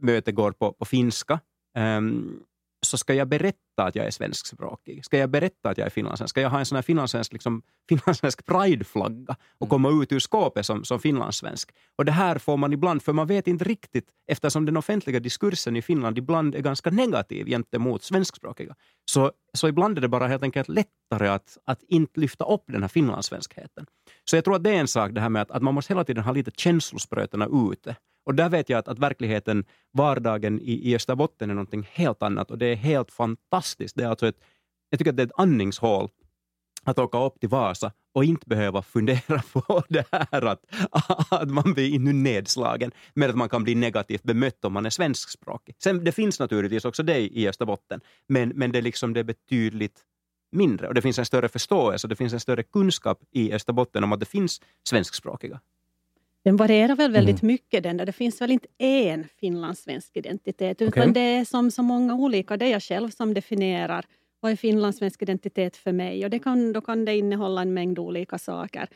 S3: möte går på, på finska, um, så ska jag berätta att jag är svenskspråkig? Ska jag berätta att jag är finlandssvensk? Ska jag ha en sån här finlandssvensk, liksom, finlandssvensk prideflagga och komma ut ur skåpet som, som finlandssvensk? Och det här får man ibland, för man vet inte riktigt, eftersom den offentliga diskursen i Finland ibland är ganska negativ gentemot svenskspråkiga, så, så ibland är det bara helt enkelt lättare att, att inte lyfta upp den här finlandssvenskheten. Så jag tror att det är en sak det här med att, att man måste hela tiden ha lite känslosprötena ute. Och där vet jag att, att verkligheten, vardagen i, i Österbotten är någonting helt annat och det är helt fantastiskt. Det är alltså ett, jag tycker att det är ett andningshål att åka upp till Vasa och inte behöva fundera på det här att, att man blir nu nedslagen, med att man kan bli negativt bemött om man är svenskspråkig. Sen, det finns naturligtvis också det i Österbotten, men, men det, är liksom, det är betydligt mindre och det finns en större förståelse och det finns en större kunskap i Österbotten om att det finns svenskspråkiga.
S2: Den varierar väl väldigt mm. mycket den där. Det finns väl inte en finlandssvensk identitet utan okay. det är som så många olika. Det är jag själv som definierar vad är finlandssvensk identitet för mig och det kan, då kan det innehålla en mängd olika saker.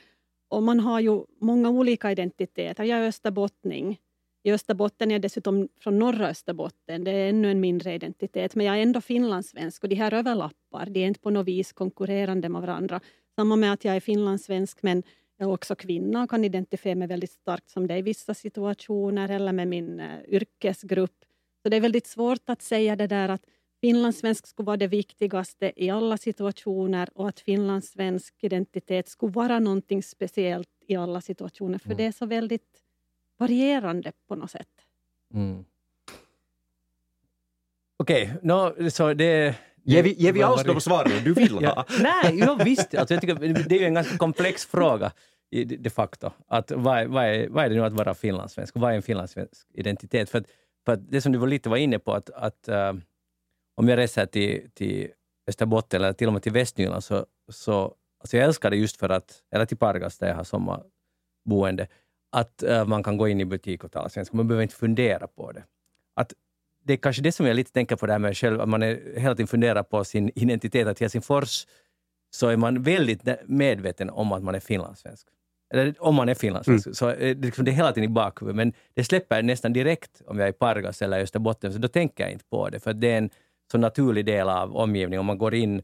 S2: Och man har ju många olika identiteter. Jag är österbottning. I Österbotten är jag dessutom från norra Österbotten. Det är ännu en mindre identitet. Men jag är ändå finlandssvensk och de här överlappar. De är inte på något vis konkurrerande med varandra. Samma med att jag är finlandssvensk men jag är också kvinna och kan identifiera mig väldigt starkt som det i vissa situationer eller med min uh, yrkesgrupp. Så det är väldigt svårt att säga det där att finlandssvensk skulle vara det viktigaste i alla situationer och att finlandssvensk identitet skulle vara någonting speciellt i alla situationer. För mm. det är så väldigt varierande på något sätt. Mm.
S1: Okej, okay, no, så det
S3: Ger vi, ger vi alls de svaren du vill ha?
S1: nej, jo, visst. Alltså, jag tycker, det är en ganska komplex fråga de facto. Att vad, är, vad, är, vad är det nu att vara finlandssvensk? Vad är en finlandssvensk identitet? För, att, för att det som du var lite var inne på, att, att uh, om jag reser till, till Österbotten eller till och med till Västnyland, så, så alltså jag älskar det just för att, eller till Pargas där jag har sommarboende, att uh, man kan gå in i butik och tala svenska. Man behöver inte fundera på det. Att det är kanske det som jag lite tänker på det här med själv, att man är hela tiden funderar på sin identitet. Att Helsingfors så är man väldigt medveten om att man är finlandssvensk. Eller om man är finlandssvensk, mm. så det, liksom, det är hela tiden i bakhuvudet. Men det släpper nästan direkt om jag är i Pargas eller Österbotten, så då tänker jag inte på det. För det är en så naturlig del av omgivningen. Om man går in,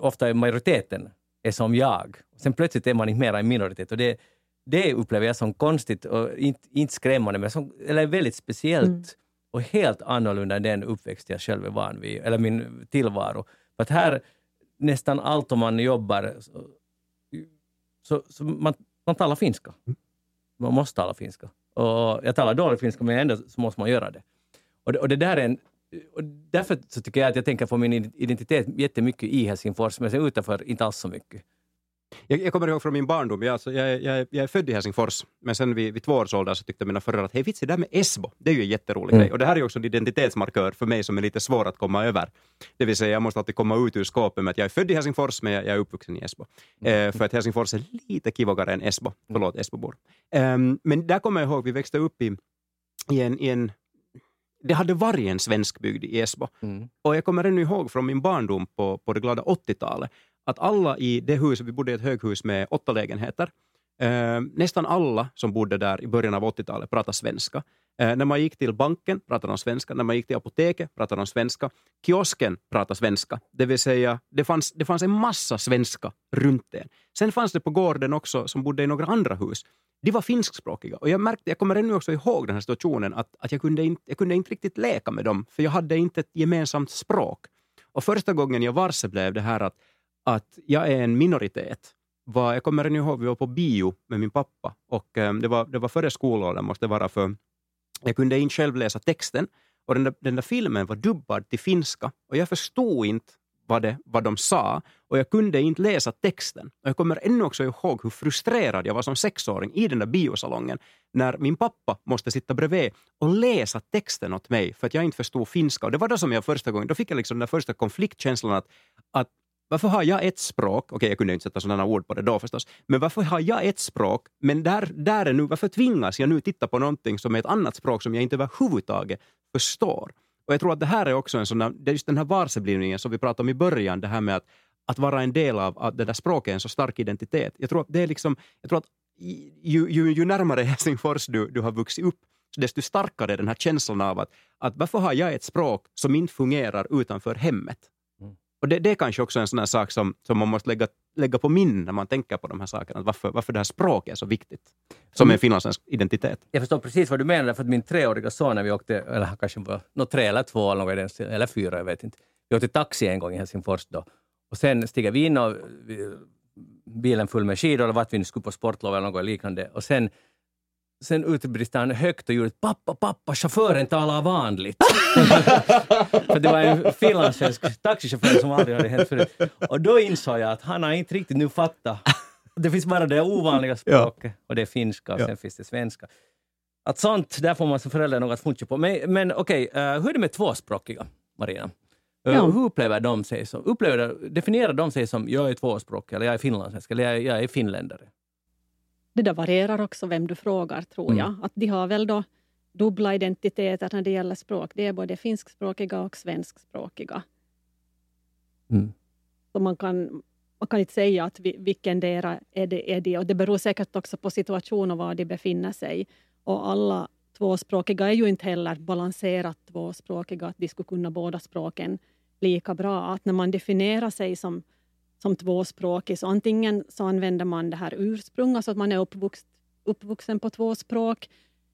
S1: ofta är majoriteten är som jag. Sen plötsligt är man inte mera en minoritet. Och det, det upplever jag som konstigt och inte, inte skrämmande, men som, eller väldigt speciellt. Mm och helt annorlunda än den uppväxt jag själv är van vid, eller min tillvaro. För att här, nästan allt om man jobbar, så, så, så man, man talar finska. Man måste tala finska. Och jag talar dåligt finska, men ändå så måste man göra det. Och och det där är en, och därför så tycker jag att jag tänker på min identitet jättemycket i Helsingfors, men sen utanför inte alls så mycket.
S3: Jag, jag, kommer ihåg från min barndom, jag, alltså, jag, jag, jag är född i Helsingfors, men sen vid, vid två års ålder så tyckte mina föräldrar att hej vitsi, det där med Esbo, det är ju en jätterolig mm. grej. Och det här är också en identitetsmarkör för mig som är lite svår att komma över. Det vill säga, jag måste alltid komma ut ur skåpet med att jag är född i Helsingfors, men jag, är uppvuxen i Esbo. Mm. Eh, för att Helsingfors är lite kivogare än Esbo. Mm. Förlåt, Esbobor. Eh, men där kommer jag ihåg, vi växte upp i, i en, i en det hade varit en svensk bygd i Esbo. Mm. Och jag kommer ännu ihåg från min barndom på, på det glada 80-talet att alla i det huset, vi bodde i ett höghus med åtta lägenheter, eh, nästan alla som bodde där i början av 80-talet pratade svenska. Eh, när man gick till banken pratade de svenska, när man gick till apoteket pratade de svenska, kiosken pratade svenska, det vill säga det fanns, det fanns en massa svenska runt en. Sen fanns det på gården också, som bodde i några andra hus, de var finskspråkiga. Och jag, märkte, jag kommer ännu också ihåg den här situationen, att, att jag, kunde inte, jag kunde inte riktigt leka med dem, för jag hade inte ett gemensamt språk. Och första gången jag varse blev det här att att jag är en minoritet. Var, jag kommer ihåg vi var på bio med min pappa och um, det, var, det var före skolåldern måste det vara för jag kunde inte själv läsa texten och den där, den där filmen var dubbad till finska och jag förstod inte vad, det, vad de sa och jag kunde inte läsa texten. Och jag kommer ännu också ihåg hur frustrerad jag var som sexåring i den där biosalongen när min pappa måste sitta bredvid och läsa texten åt mig för att jag inte förstod finska. Och det var då som jag första gången, då fick jag liksom den första konfliktkänslan att, att varför har jag ett språk? Okej, okay, jag kunde inte sätta sådana ord på det då förstås. Men varför har jag ett språk, men där, där är nu, varför tvingas jag nu titta på någonting som är ett annat språk som jag inte överhuvudtaget förstår? Och jag tror att det här är också en sån där, det är just den här varseblivningen som vi pratade om i början, det här med att, att vara en del av att det där språket är en så stark identitet. Jag tror att det är liksom, jag tror att ju, ju, ju närmare Helsingfors du, du har vuxit upp, desto starkare den här känslan av att, att varför har jag ett språk som inte fungerar utanför hemmet? Mm. Och det, det är kanske också en sån här sak som, som man måste lägga, lägga på minne när man tänker på de här sakerna, varför, varför det här språket är så viktigt som en finlandssvensk identitet.
S1: Jag förstår precis vad du menar, för att min treåriga son, när vi åkte, eller kanske var no, tre eller två eller, något, eller fyra, jag vet inte. Vi åkte taxi en gång i Helsingfors då. Och sen stiger vi in och bilen full med skidor, eller vart vi nu skulle på sportlov eller något liknande. Och sen Sen utbrister han högt och gjorde pappa, pappa, chauffören talar vanligt. För det var en finlandssvensk taxichaufför som aldrig hade hänt förut. Och då insåg jag att han har inte riktigt nu fattat. Det finns bara det ovanliga språket ja. och det är finska och ja. sen finns det svenska. Att sånt, där får man som förälder något att funka på. Men, men okej, okay, uh, eh, hur är det med tvåspråkiga, Marina? Uh, ja. Hur upplever de sig som, upplever, definierar de sig som jag är tvåspråkig, eller jag är finlandssvensk, eller jag, jag är finländare?
S2: Det där varierar också vem du frågar, tror mm. jag. Att de har väl då dubbla identiteter när det gäller språk. Det är både finskspråkiga och svenskspråkiga. Mm. Så man kan, man kan inte säga att vi, vilken dera är det, är det. Och det beror säkert också på situation och var de befinner sig. Och alla tvåspråkiga är ju inte heller balanserat tvåspråkiga, att de skulle kunna båda språken lika bra. Att när man definierar sig som som tvåspråkig. Så antingen så använder man det här ursprung, alltså att man är uppvuxen, uppvuxen på två språk,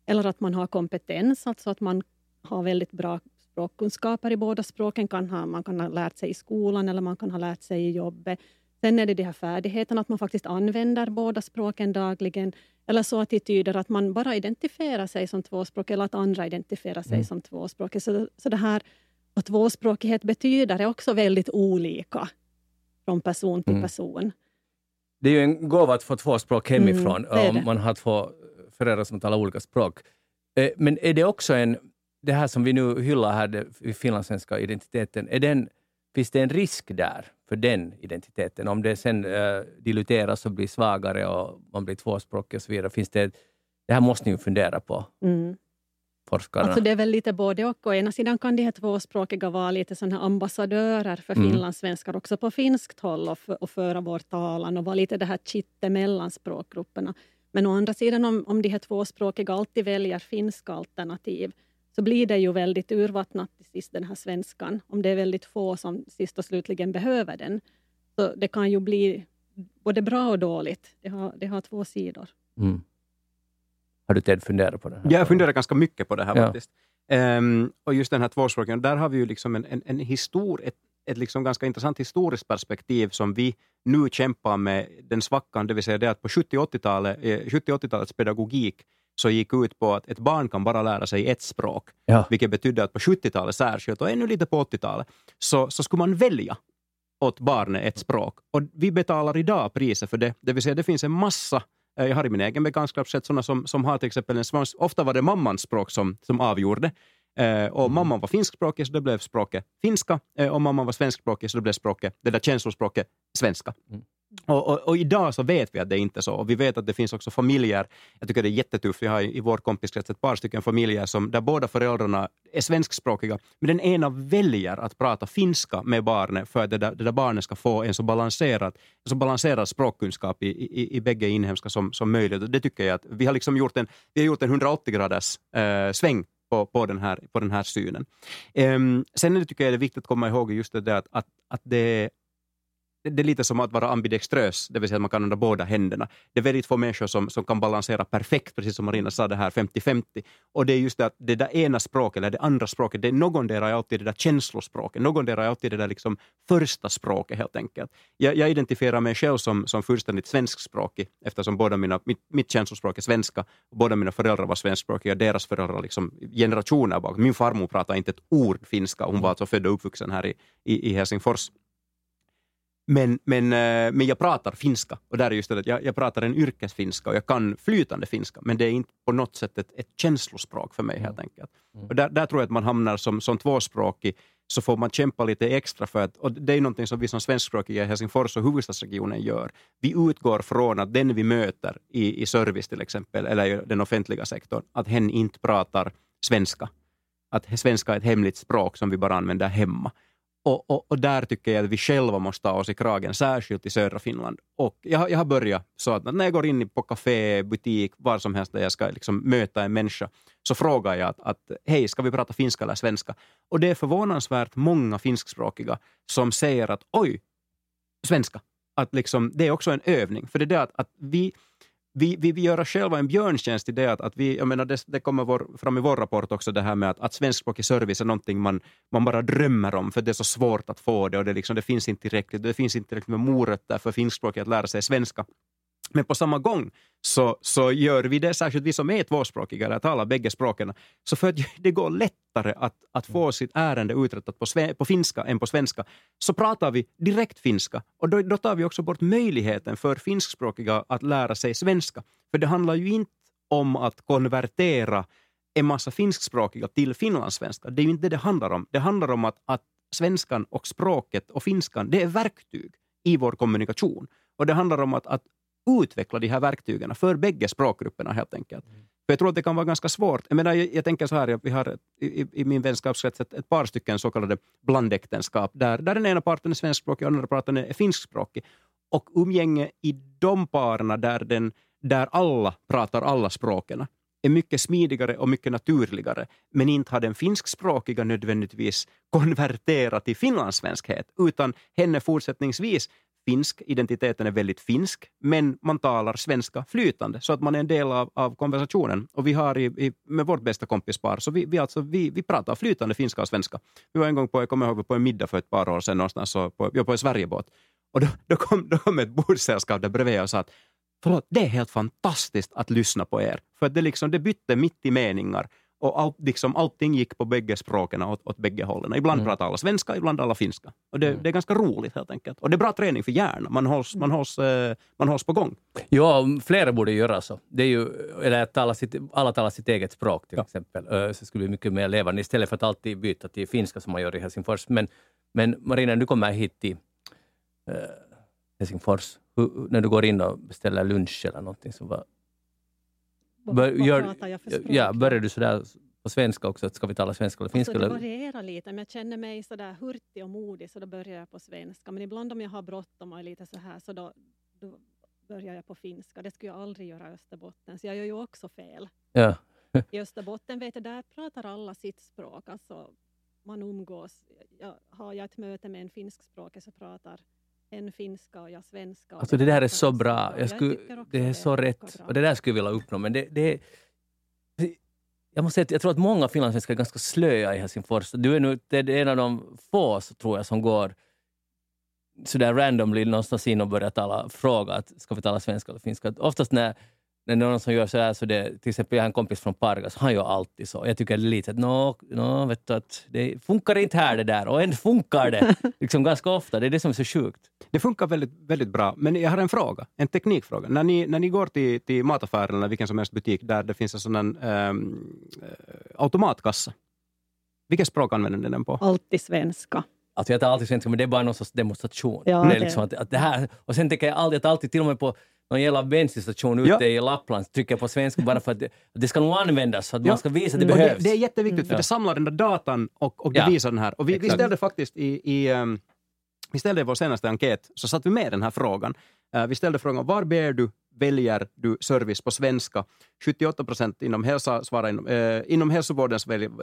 S2: eller att man har kompetens, alltså att man har väldigt bra språkkunskaper i båda språken. Kan ha, man kan ha lärt sig i skolan eller man kan ha lärt sig i jobbet. Sen är det de här färdigheterna, att man faktiskt använder båda språken dagligen. Eller så attityder att man bara identifierar sig som tvåspråkig eller att andra identifierar sig mm. som tvåspråkig. Så, så det här vad tvåspråkighet betyder är också väldigt olika från person till mm. person.
S1: Det är ju en gåva att få två språk hemifrån mm, om man har två föräldrar som talar olika språk. Eh, men är det också en, det här som vi nu hyllar här, den finlandssvenska identiteten, är den, finns det en risk där för den identiteten? Om det sen uh, diluteras och blir svagare och man blir tvåspråkig och så vidare, finns det, det här måste ni ju fundera på. Mm forskarna?
S2: Alltså det är väl lite både och. Å ena sidan kan de här tvåspråkiga vara lite såna ambassadörer för mm. finlandssvenskar också på finskt håll och, för, och föra vår talan och vara lite det här kittet mellan språkgrupperna. Men å andra sidan om, om de här tvåspråkiga alltid väljer finska alternativ så blir det ju väldigt urvattnat till sist, den här svenskan. Om det är väldigt få som sist och slutligen behöver den. Så det kan ju bli både bra och dåligt. Det har, det har två sidor. Mm.
S1: Har du Ted funderat på det? Här?
S3: Jag funderar ganska mycket på det här ja. faktiskt. Um, och just den här tvåspråkigheten, där har vi ju liksom en, en, en histor, ett, ett liksom ganska intressant historiskt perspektiv som vi nu kämpar med den svackan, det vill säga det att på 70 80-talet, 70-80-talets pedagogik så gick ut på att ett barn kan bara lära sig ett språk, ja. vilket betydde att på 70-talet särskilt och ännu lite på 80-talet så, så skulle man välja åt barnet ett språk. Och vi betalar idag priset för det, det vill säga det finns en massa Eh, jag har i min egen bekantskapskrets sådana som, som har till exempel en svensk, ofta var det mammans språk som, som avgjorde. Eh, och mamman var finskspråkig så det blev språket finska eh, och mamman var svenskspråkig så det blev språket, det där känslospråket svenska. Mm. Och, och, och, idag så vet vi att det inte är så. Och vi vet att det finns också familjer, jag tycker det är jättetufft, vi har i, vår kompiskrets ett par stycken familjer som, där båda föräldrarna är svenskspråkiga, men den ena väljer att prata finska med barnet för att det där, det där barnet ska få en så balanserad, så balanserad språkkunskap i, i, i bägge inhemska som, som möjligt. Och det tycker jag att vi har liksom gjort en, vi har gjort en 180 graders eh, sväng på, på, den här, på den här synen. Um, sen tycker jag det är viktigt att komma ihåg just det där att, att, att det det är lite som att vara ambidextrös, det vill säga att man kan använda båda händerna. Det är väldigt få människor som, som kan balansera perfekt, precis som Marina sa, det här 50-50. Och det är just det att det där ena språket, eller det andra språket, det är någondera är alltid det där känslospråket, någondera är alltid det där liksom första språket helt enkelt. Jag, jag identifierar mig själv som, som fullständigt svenskspråkig eftersom båda mina, mitt, mitt känslospråk är svenska, och båda mina föräldrar var svenskspråkiga, deras föräldrar liksom generationer bak. Min farmor pratade inte ett ord finska, hon var alltså född och uppvuxen här i, i, i Helsingfors. Men, men, eh, men jag pratar finska och där är just det att jag, jag pratar en yrkesfinska och jag kan flytande finska, men det är inte på något sätt ett, ett känslospråk för mig helt mm. enkelt. Mm. Och där, där tror jag att man hamnar som, som tvåspråkig så får man kämpa lite extra för att, och det är någonting som vi som svenskspråkiga i Helsingfors och huvudstadsregionen gör. Vi utgår från att den vi möter i, i service till exempel, eller i den offentliga sektorn, att hen inte pratar svenska. Att svenska är ett hemligt språk som vi bara använder hemma. Och, och, och, där tycker jag att vi själva måste ta oss i kragen, särskilt i södra Finland. Och jag, jag har börjat så att när jag går in på café, butik, var som helst där jag ska liksom möta en människa, så frågar jag att, att hej, ska vi prata finska eller svenska? Och det är förvånansvärt många finskspråkiga som säger att oj, svenska. Att liksom, det är också en övning. För det är det att, att vi, vi, vi, vi gör oss själva en björntjänst i det att, att vi, jag menar det, det kommer vår, fram i vår rapport också det här med att, att svenskspråkig service är någonting man, man bara drömmer om för det är så svårt att få det och det, liksom, det finns inte tillräckligt, det finns inte tillräckligt med morötter för finskspråkiga att lära sig svenska. Men på samma gång så, så gör vi det, särskilt vi som är tvåspråkiga eller talar bägge språken, så för att det går lättare att, att få sitt ärende uträttat på, på finska än på svenska, så pratar vi direkt finska. Och då, då tar vi också bort möjligheten för finskspråkiga att lära sig svenska. För det handlar ju inte om att konvertera en massa finskspråkiga till finlandssvenska. Det är ju inte det det handlar om. Det handlar om att, att svenskan och språket och finskan, det är verktyg i vår kommunikation. Och det handlar om att, att utveckla de här verktygen för bägge språkgrupperna helt enkelt. Mm. För jag tror att det kan vara ganska svårt. Jag, menar, jag, jag tänker så här, vi har i, i min vänskapskrets ett, ett, par stycken så kallade blandäktenskap där, där den ena parten är svenskspråkig och den andra parten är finskspråkig. Och umgänge i de parerna där, den, där alla pratar alla språken är mycket smidigare och mycket naturligare, men inte har den finskspråkiga nödvändigtvis konverterat till finlandssvenskhet, utan henne fortsättningsvis finsk, identiteten är väldigt finsk, men man talar svenska flytande så att man är en del av, av konversationen. Och vi har i, i, med vårt bästa kompispar, så vi, vi, alltså, vi, vi pratar flytande finska och svenska. Vi var en gång på, jag kommer ihåg, på en middag för ett par år sedan någonstans, så på, jag var på en Sverigebåt. Och då, då, kom, då kom ett bordssällskap där bredvid och sa att förlåt, det är helt fantastiskt att lyssna på er. För det, liksom, det bytte mitt i meningar och all, liksom, allting gick på bägge språken åt, åt bägge hållen. Ibland mm. pratar alla svenska, ibland alla finska. Och det, mm. det, är ganska roligt helt enkelt. Och det är bra träning för hjärnan. Man hålls, man hålls, eh, man hålls på gång.
S1: Ja, flera borde göra så. Det är ju, eller att tala sitt, alla talar sitt eget språk till ja. exempel. Så skulle bli mycket mer levande istället för att alltid byta till finska som man gör i Helsingfors. Men, men Marina, du kommer hit till uh, Helsingfors. Hur, när du går in och beställer lunch eller någonting, så vad,
S2: Bör, gör?
S1: Ja, börjar du sådär på svenska också? Ska vi tala svenska eller finska?
S2: Alltså, det varierar lite. Men jag känner mig sådär hurtig och modig så då börjar jag på svenska. Men ibland om jag har bråttom och är lite så här så då, då börjar jag på finska. Det skulle jag aldrig göra i Österbotten. Så jag gör ju också fel.
S1: Ja.
S2: I Österbotten vet jag, där pratar alla sitt språk. Alltså, man umgås. Jag, har jag ett möte med en finskspråkig så pratar en finska och jag svenska.
S1: Alltså det där är så bra. Jag skulle, jag det är så rätt. Och det där skulle jag vilja uppnå. Men det, det, jag, måste säga jag tror att många finlandssvenskar är ganska slöa i Helsingfors. Du är, nu, det är en av de få, tror jag, som går sådär randomly någonstans in och börjar tala, fråga att ska vi tala svenska eller finska. Oftast när när någon som gör så här, så det, till exempel jag har en kompis från Pargas, han gör alltid så. Jag tycker lite att, no, no, vet du, att det funkar inte här det där, och ändå funkar det liksom ganska ofta. Det är det som är så sjukt.
S3: Det funkar väldigt, väldigt bra, men jag har en fråga, en teknikfråga. När ni, när ni går till, till mataffären eller vilken som helst butik där det finns en sån um, automatkassa, vilket språk använder ni den på?
S2: Alltid svenska.
S1: Alltså jag tar alltid svenska, men det är bara någon sorts demonstration. Ja, det är liksom att, att det här, och sen tänker jag alltid att alltid till och med på någon jävla bensinstation ute ja. i Lappland trycker på svenska bara för att det, det ska nog användas, för att ja. man ska visa att det behövs.
S3: Det, det, är jätteviktigt, för ja. det samlar den där datan och, och det visar den här. Och vi, vi ställde faktiskt i, i um, vi ställde vår senaste enkät, så satte vi med den här frågan. Uh, vi ställde frågan, var ber du väljer du service på svenska. 78 procent inom, hälsa svarar inom, eh, inom hälsovården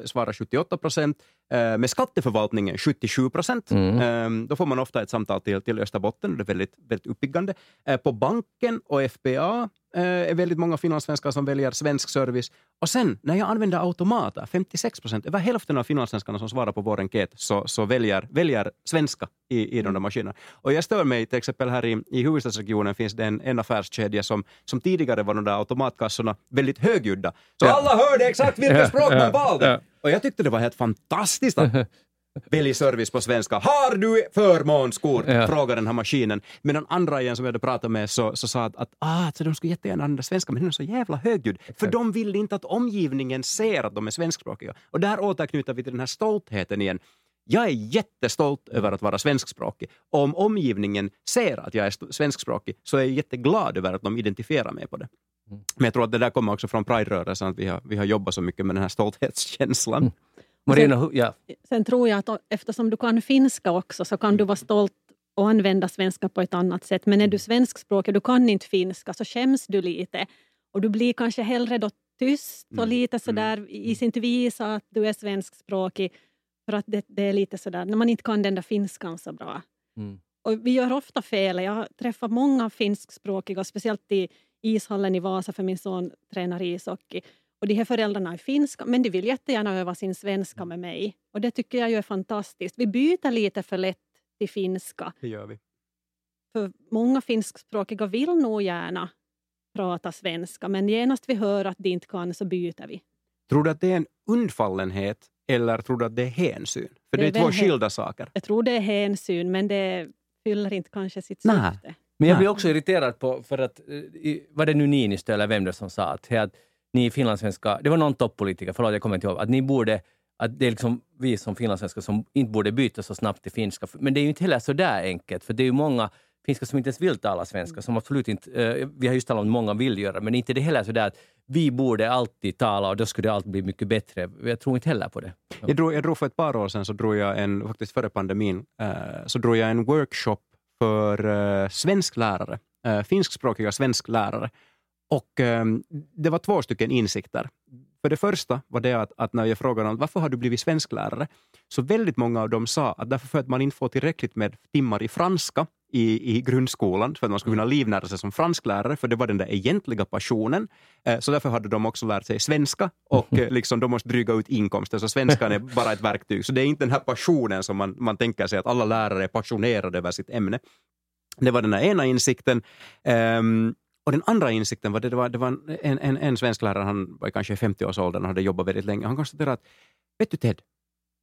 S3: svarar 78 procent. Eh, med skatteförvaltningen 77 procent. Mm. Eh, då får man ofta ett samtal till, till Österbotten. Det är väldigt, väldigt uppiggande. Eh, på banken och FPA eh, är väldigt många finlandssvenskar som väljer svensk service. Och sen när jag använder automater, 56 procent, över hälften av finlandssvenskarna som svarar på vår enkät så, så väljer, väljer svenska i, i de där maskinerna. Och jag stör mig till exempel här i, i huvudstadsregionen finns det en, en affärskedja som, som tidigare var de där automatkassorna väldigt högljudda. Så ja. alla hörde exakt vilket språk man valde! Och jag tyckte det var helt fantastiskt att Välj service på svenska. Har du förmånskort? Ja. Frågar den här maskinen. Medan andra igen som jag hade pratat med så, så sa att, att ah, alltså, de skulle jättegärna använda svenska men den är så jävla högljudd. För de vill inte att omgivningen ser att de är svenskspråkiga. Och där återknyter vi till den här stoltheten igen. Jag är jättestolt över att vara svenskspråkig. Och om omgivningen ser att jag är svenskspråkig så är jag jätteglad över att de identifierar mig på det. Mm. Men jag tror att det där kommer också från Pride-rörelsen, att vi har, vi har jobbat så mycket med den här stolthetskänslan. Mm.
S2: Marina, sen, ja. sen tror jag att eftersom du kan finska också så kan du vara stolt och använda svenska på ett annat sätt. Men är du svenskspråkig du kan inte finska så skäms du lite. Och du blir kanske hellre då tyst och mm. lite sådär mm. i sin visa att du är svenskspråkig. För att det, det, är lite sådär när man inte kan den där finskan så bra. Mm. Och vi gör ofta fel. Jag har träffat många finskspråkiga, speciellt i ishallen i Vasa för min son tränar ishockey. Och de här föräldrarna är finska, men de vill jättegärna öva sin svenska med mig. Och det tycker jag ju är fantastiskt. Vi byter lite för lätt till finska.
S3: Det gör vi.
S2: För många finskspråkiga vill nog gärna prata svenska, men genast vi hör att de inte kan så byter vi.
S3: Tror du att det är en undfallenhet eller tror du att det är hänsyn? För det, det är, två skilda saker.
S2: Jag tror det är hänsyn, men det fyller inte kanske sitt syfte.
S1: Men jag blir också irriterad på, för att, eh, var det nu Niinistö eller vem det som sa att, att ni finlandssvenskar, det var någon toppolitiker, förlåt jag kommer inte ihåg, att ni borde att det är liksom vi som finlandssvenskar som inte borde byta så snabbt till finska. Men det är ju inte heller så där enkelt, för det är ju många finska som inte ens vill tala svenska, som absolut inte, uh, vi har just talat om att många vill göra, men inte det heller så där att vi borde alltid tala och då skulle allt bli mycket bättre. Jag tror inte heller på det.
S3: Jag drog, jag drog för ett par år sedan, så drog jag en, faktiskt före pandemin, uh, så drog jag en workshop för uh, svensklärare, uh, finskspråkiga svensklärare. Och um, det var två stycken insikter. För det första var det att, att när jag frågade dem varför har du blivit svensklärare, så väldigt många av dem sa att därför för att man inte får tillräckligt med timmar i franska i, i grundskolan för att man skulle kunna livnära sig som fransklärare, för det var den där egentliga passionen. Eh, så därför hade de också lärt sig svenska och eh, liksom, de måste dryga ut inkomsten, så svenskan är bara ett verktyg. Så det är inte den här passionen som man, man tänker sig att alla lärare är passionerade över sitt ämne. Det var den här ena insikten. Um, och den andra insikten var det, det var, det var en, en, en svensk lärare, han var kanske i 50-årsåldern och hade jobbat väldigt länge. Han konstaterade att, vet du Ted,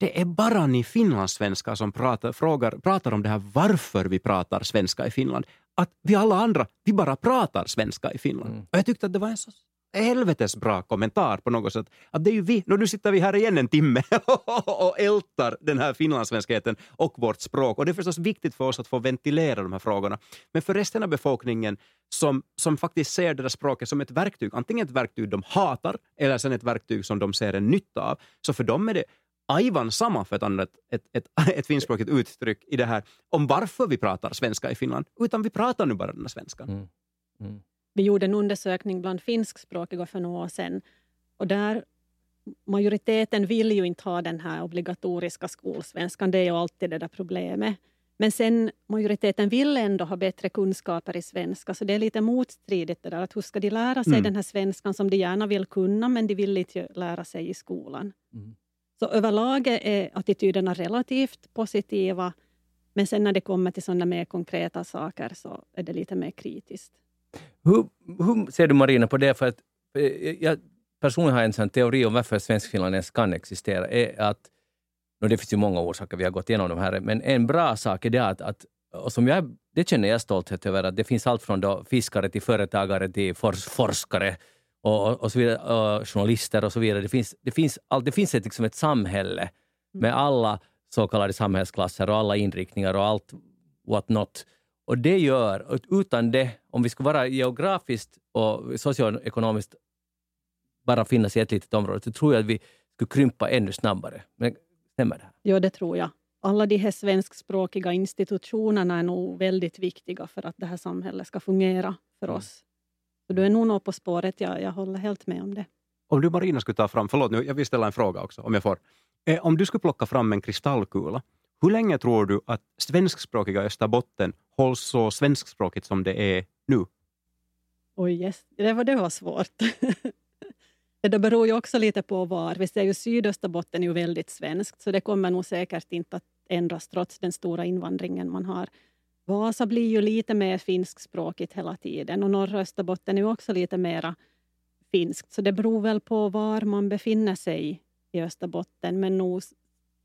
S3: det är bara ni finlandssvenskar som pratar, frågar, pratar om det här varför vi pratar svenska i Finland. Att vi alla andra, vi bara pratar svenska i Finland. Mm. Och jag tyckte att det var en så helvetes bra kommentar på något sätt. Att det är ju vi, nu sitter vi här igen en timme och ältar den här finlandssvenskheten och vårt språk. Och det är förstås viktigt för oss att få ventilera de här frågorna. Men för resten av befolkningen som, som faktiskt ser det där språket som ett verktyg, antingen ett verktyg de hatar eller sen ett verktyg som de ser en nytta av, så för dem är det aivan samma, för ett annat ett, ett, ett, ett finskspråkigt uttryck i det här, om varför vi pratar svenska i Finland, utan vi pratar nu bara den här svenskan. Mm.
S2: Mm. Vi gjorde en undersökning bland finskspråkiga för några år sedan och där majoriteten vill ju inte ha den här obligatoriska skolsvenskan. Det är ju alltid det där problemet. Men sen majoriteten vill ändå ha bättre kunskaper i svenska, så det är lite motstridigt det där. Att hur ska de lära sig mm. den här svenskan som de gärna vill kunna, men de vill inte lära sig i skolan. Mm. Så överlag är attityderna relativt positiva, men sen när det kommer till sådana mer konkreta saker så är det lite mer kritiskt.
S1: Hur, hur ser du Marina på det? För att, eh, jag personligen har en sån teori om varför Svenskfinland ens kan existera. Är att, och det finns ju många orsaker, vi har gått igenom de här, men en bra sak är det att, att och som jag, det känner jag stolthet över, att det finns allt från då fiskare till företagare till fors, forskare och, och, så vidare, och journalister och så vidare. Det finns, det finns, all, det finns ett, liksom ett samhälle med mm. alla så kallade samhällsklasser och alla inriktningar och allt what not. Och det gör, utan det, om vi skulle vara geografiskt och socioekonomiskt bara finnas i ett litet område, så tror jag att vi skulle krympa ännu snabbare. Men stämmer det? Här?
S2: Ja, det tror jag. Alla de här svenskspråkiga institutionerna är nog väldigt viktiga för att det här samhället ska fungera för mm. oss. Så du är nog något på spåret, jag, jag håller helt med om det.
S3: Om du Marina skulle ta fram, förlåt nu, jag vill ställa en fråga också om jag får. Eh, om du skulle plocka fram en kristallkula, hur länge tror du att svenskspråkiga Österbotten hålls så svenskspråkigt som det är nu?
S2: Oj, yes. det, var, det var svårt. det beror ju också lite på var. Vi ser ju Sydösterbotten är ju väldigt svenskt, så det kommer nog säkert inte att ändras trots den stora invandringen man har. Vasa blir ju lite mer finskspråkigt hela tiden och norra Österbotten är också lite mer finskt. Så det beror väl på var man befinner sig i Österbotten. Men nog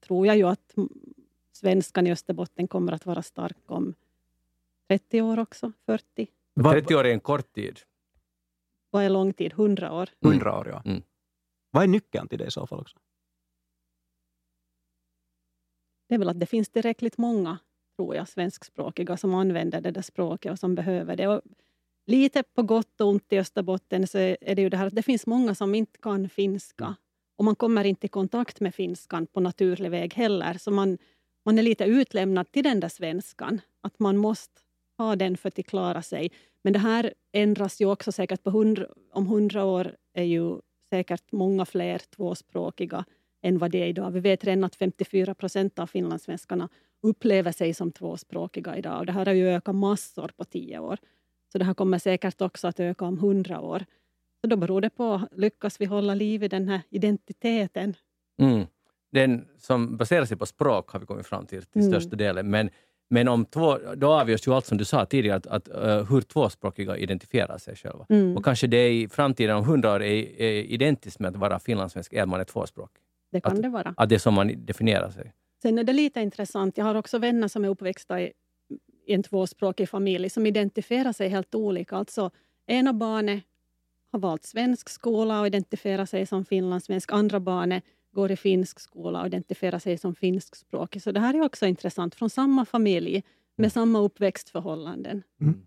S2: tror jag ju att svenskan i Österbotten kommer att vara stark om 30 år också, 40.
S1: 30 år är en kort tid.
S2: Vad är lång tid? 100 år?
S3: 100 år, ja. Mm. Vad är nyckeln till det i så fall också?
S2: det är väl att det finns tillräckligt många, tror jag, svenskspråkiga som använder det där språket och som behöver det. Och lite på gott och ont i Österbotten så är det ju det här att det finns många som inte kan finska. Och man kommer inte i kontakt med finskan på naturlig väg heller. Så man, man är lite utlämnad till den där svenskan. Att man måste ha den för att klara sig. Men det här ändras ju också säkert. På hundra, om hundra år är ju säkert många fler tvåspråkiga än vad det är idag. Vi vet redan att 54 procent av finlandssvenskarna upplever sig som tvåspråkiga idag. Och det här har ju ökat massor på tio år. Så det här kommer säkert också att öka om hundra år. Så då beror det på, lyckas vi hålla liv i den här identiteten?
S1: Mm. Den som baserar sig på språk har vi kommit fram till till mm. största delen. Men, men om två, då avgörs ju allt som du sa tidigare, att, att uh, hur tvåspråkiga identifierar sig själva. Mm. Och kanske det i framtiden om hundra år är, är identiskt med att vara finlandssvensk, är man är tvåspråkig.
S2: Det kan
S1: att,
S2: det vara.
S1: Att det är som man definierar sig.
S2: Sen är det lite intressant, jag har också vänner som är uppväxta i, i en tvåspråkig familj som identifierar sig helt olika. Alltså, ena barnet har valt svensk skola och identifierar sig som finlandssvensk. Andra barnet går i finsk skola och identifierar sig som finskspråkig. Så det här är också intressant, från samma familj med mm. samma uppväxtförhållanden. Mm.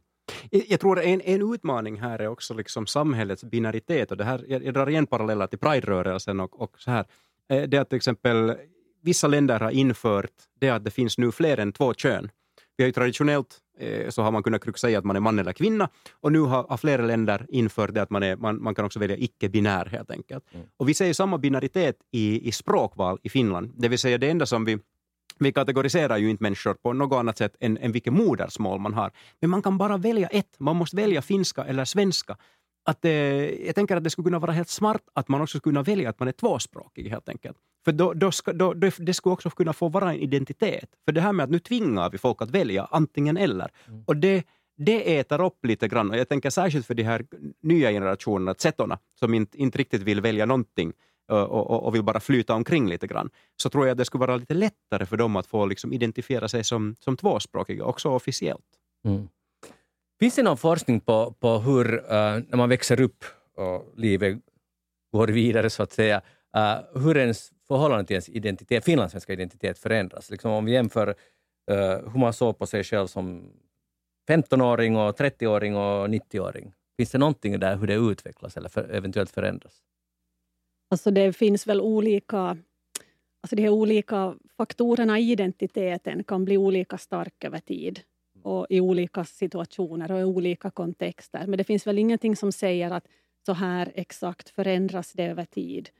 S3: Jag tror en, en utmaning här är också liksom samhällets binaritet. Och det här, jag, jag drar igen paralleller till Pride-rörelsen och, och så här. Eh, det att till exempel vissa länder har infört det att det finns nu fler än två kön. Vi har ju traditionellt eh, så har man kunnat säga att man är man eller kvinna och nu har, har flera länder infört det att man, är, man, man kan också välja icke-binär helt enkelt. Mm. Och vi ser samma binaritet i, i språkval i Finland, det vill säga det enda som vi vi kategoriserar ju inte människor på något annat sätt än, än vilket modersmål man har. Men man kan bara välja ett. Man måste välja finska eller svenska att eh, jag tänker att det skulle kunna vara helt smart att man också skulle kunna välja att man är tvåspråkig helt enkelt. För då, då, ska, då, det skulle också kunna få vara en identitet. För det här med att nu tvingar vi folk att välja antingen eller. Mm. Och det, det äter upp lite grann. Och jag tänker särskilt för de här nya generationerna, zetorna, som inte, inte riktigt vill välja någonting och, och, och, vill bara flyta omkring lite grann, så tror jag att det skulle vara lite lättare för dem att få liksom identifiera sig som, som tvåspråkiga, också officiellt. Mm.
S1: Finns det någon forskning på, på hur, uh, när man växer upp och livet går vidare, så att säga, uh, hur ens förhållande till ens identitet, finlandssvenska identitet förändras? Liksom om vi jämför uh, hur man såg på sig själv som 15-åring, och 30-åring och 90-åring. Finns det någonting där hur det utvecklas eller för, eventuellt förändras?
S2: Alltså det finns väl olika Alltså de här olika faktorerna i identiteten kan bli olika starka över tid och i olika situationer och i olika kontexter. Men det finns väl ingenting som säger att så här exakt förändras det över tid.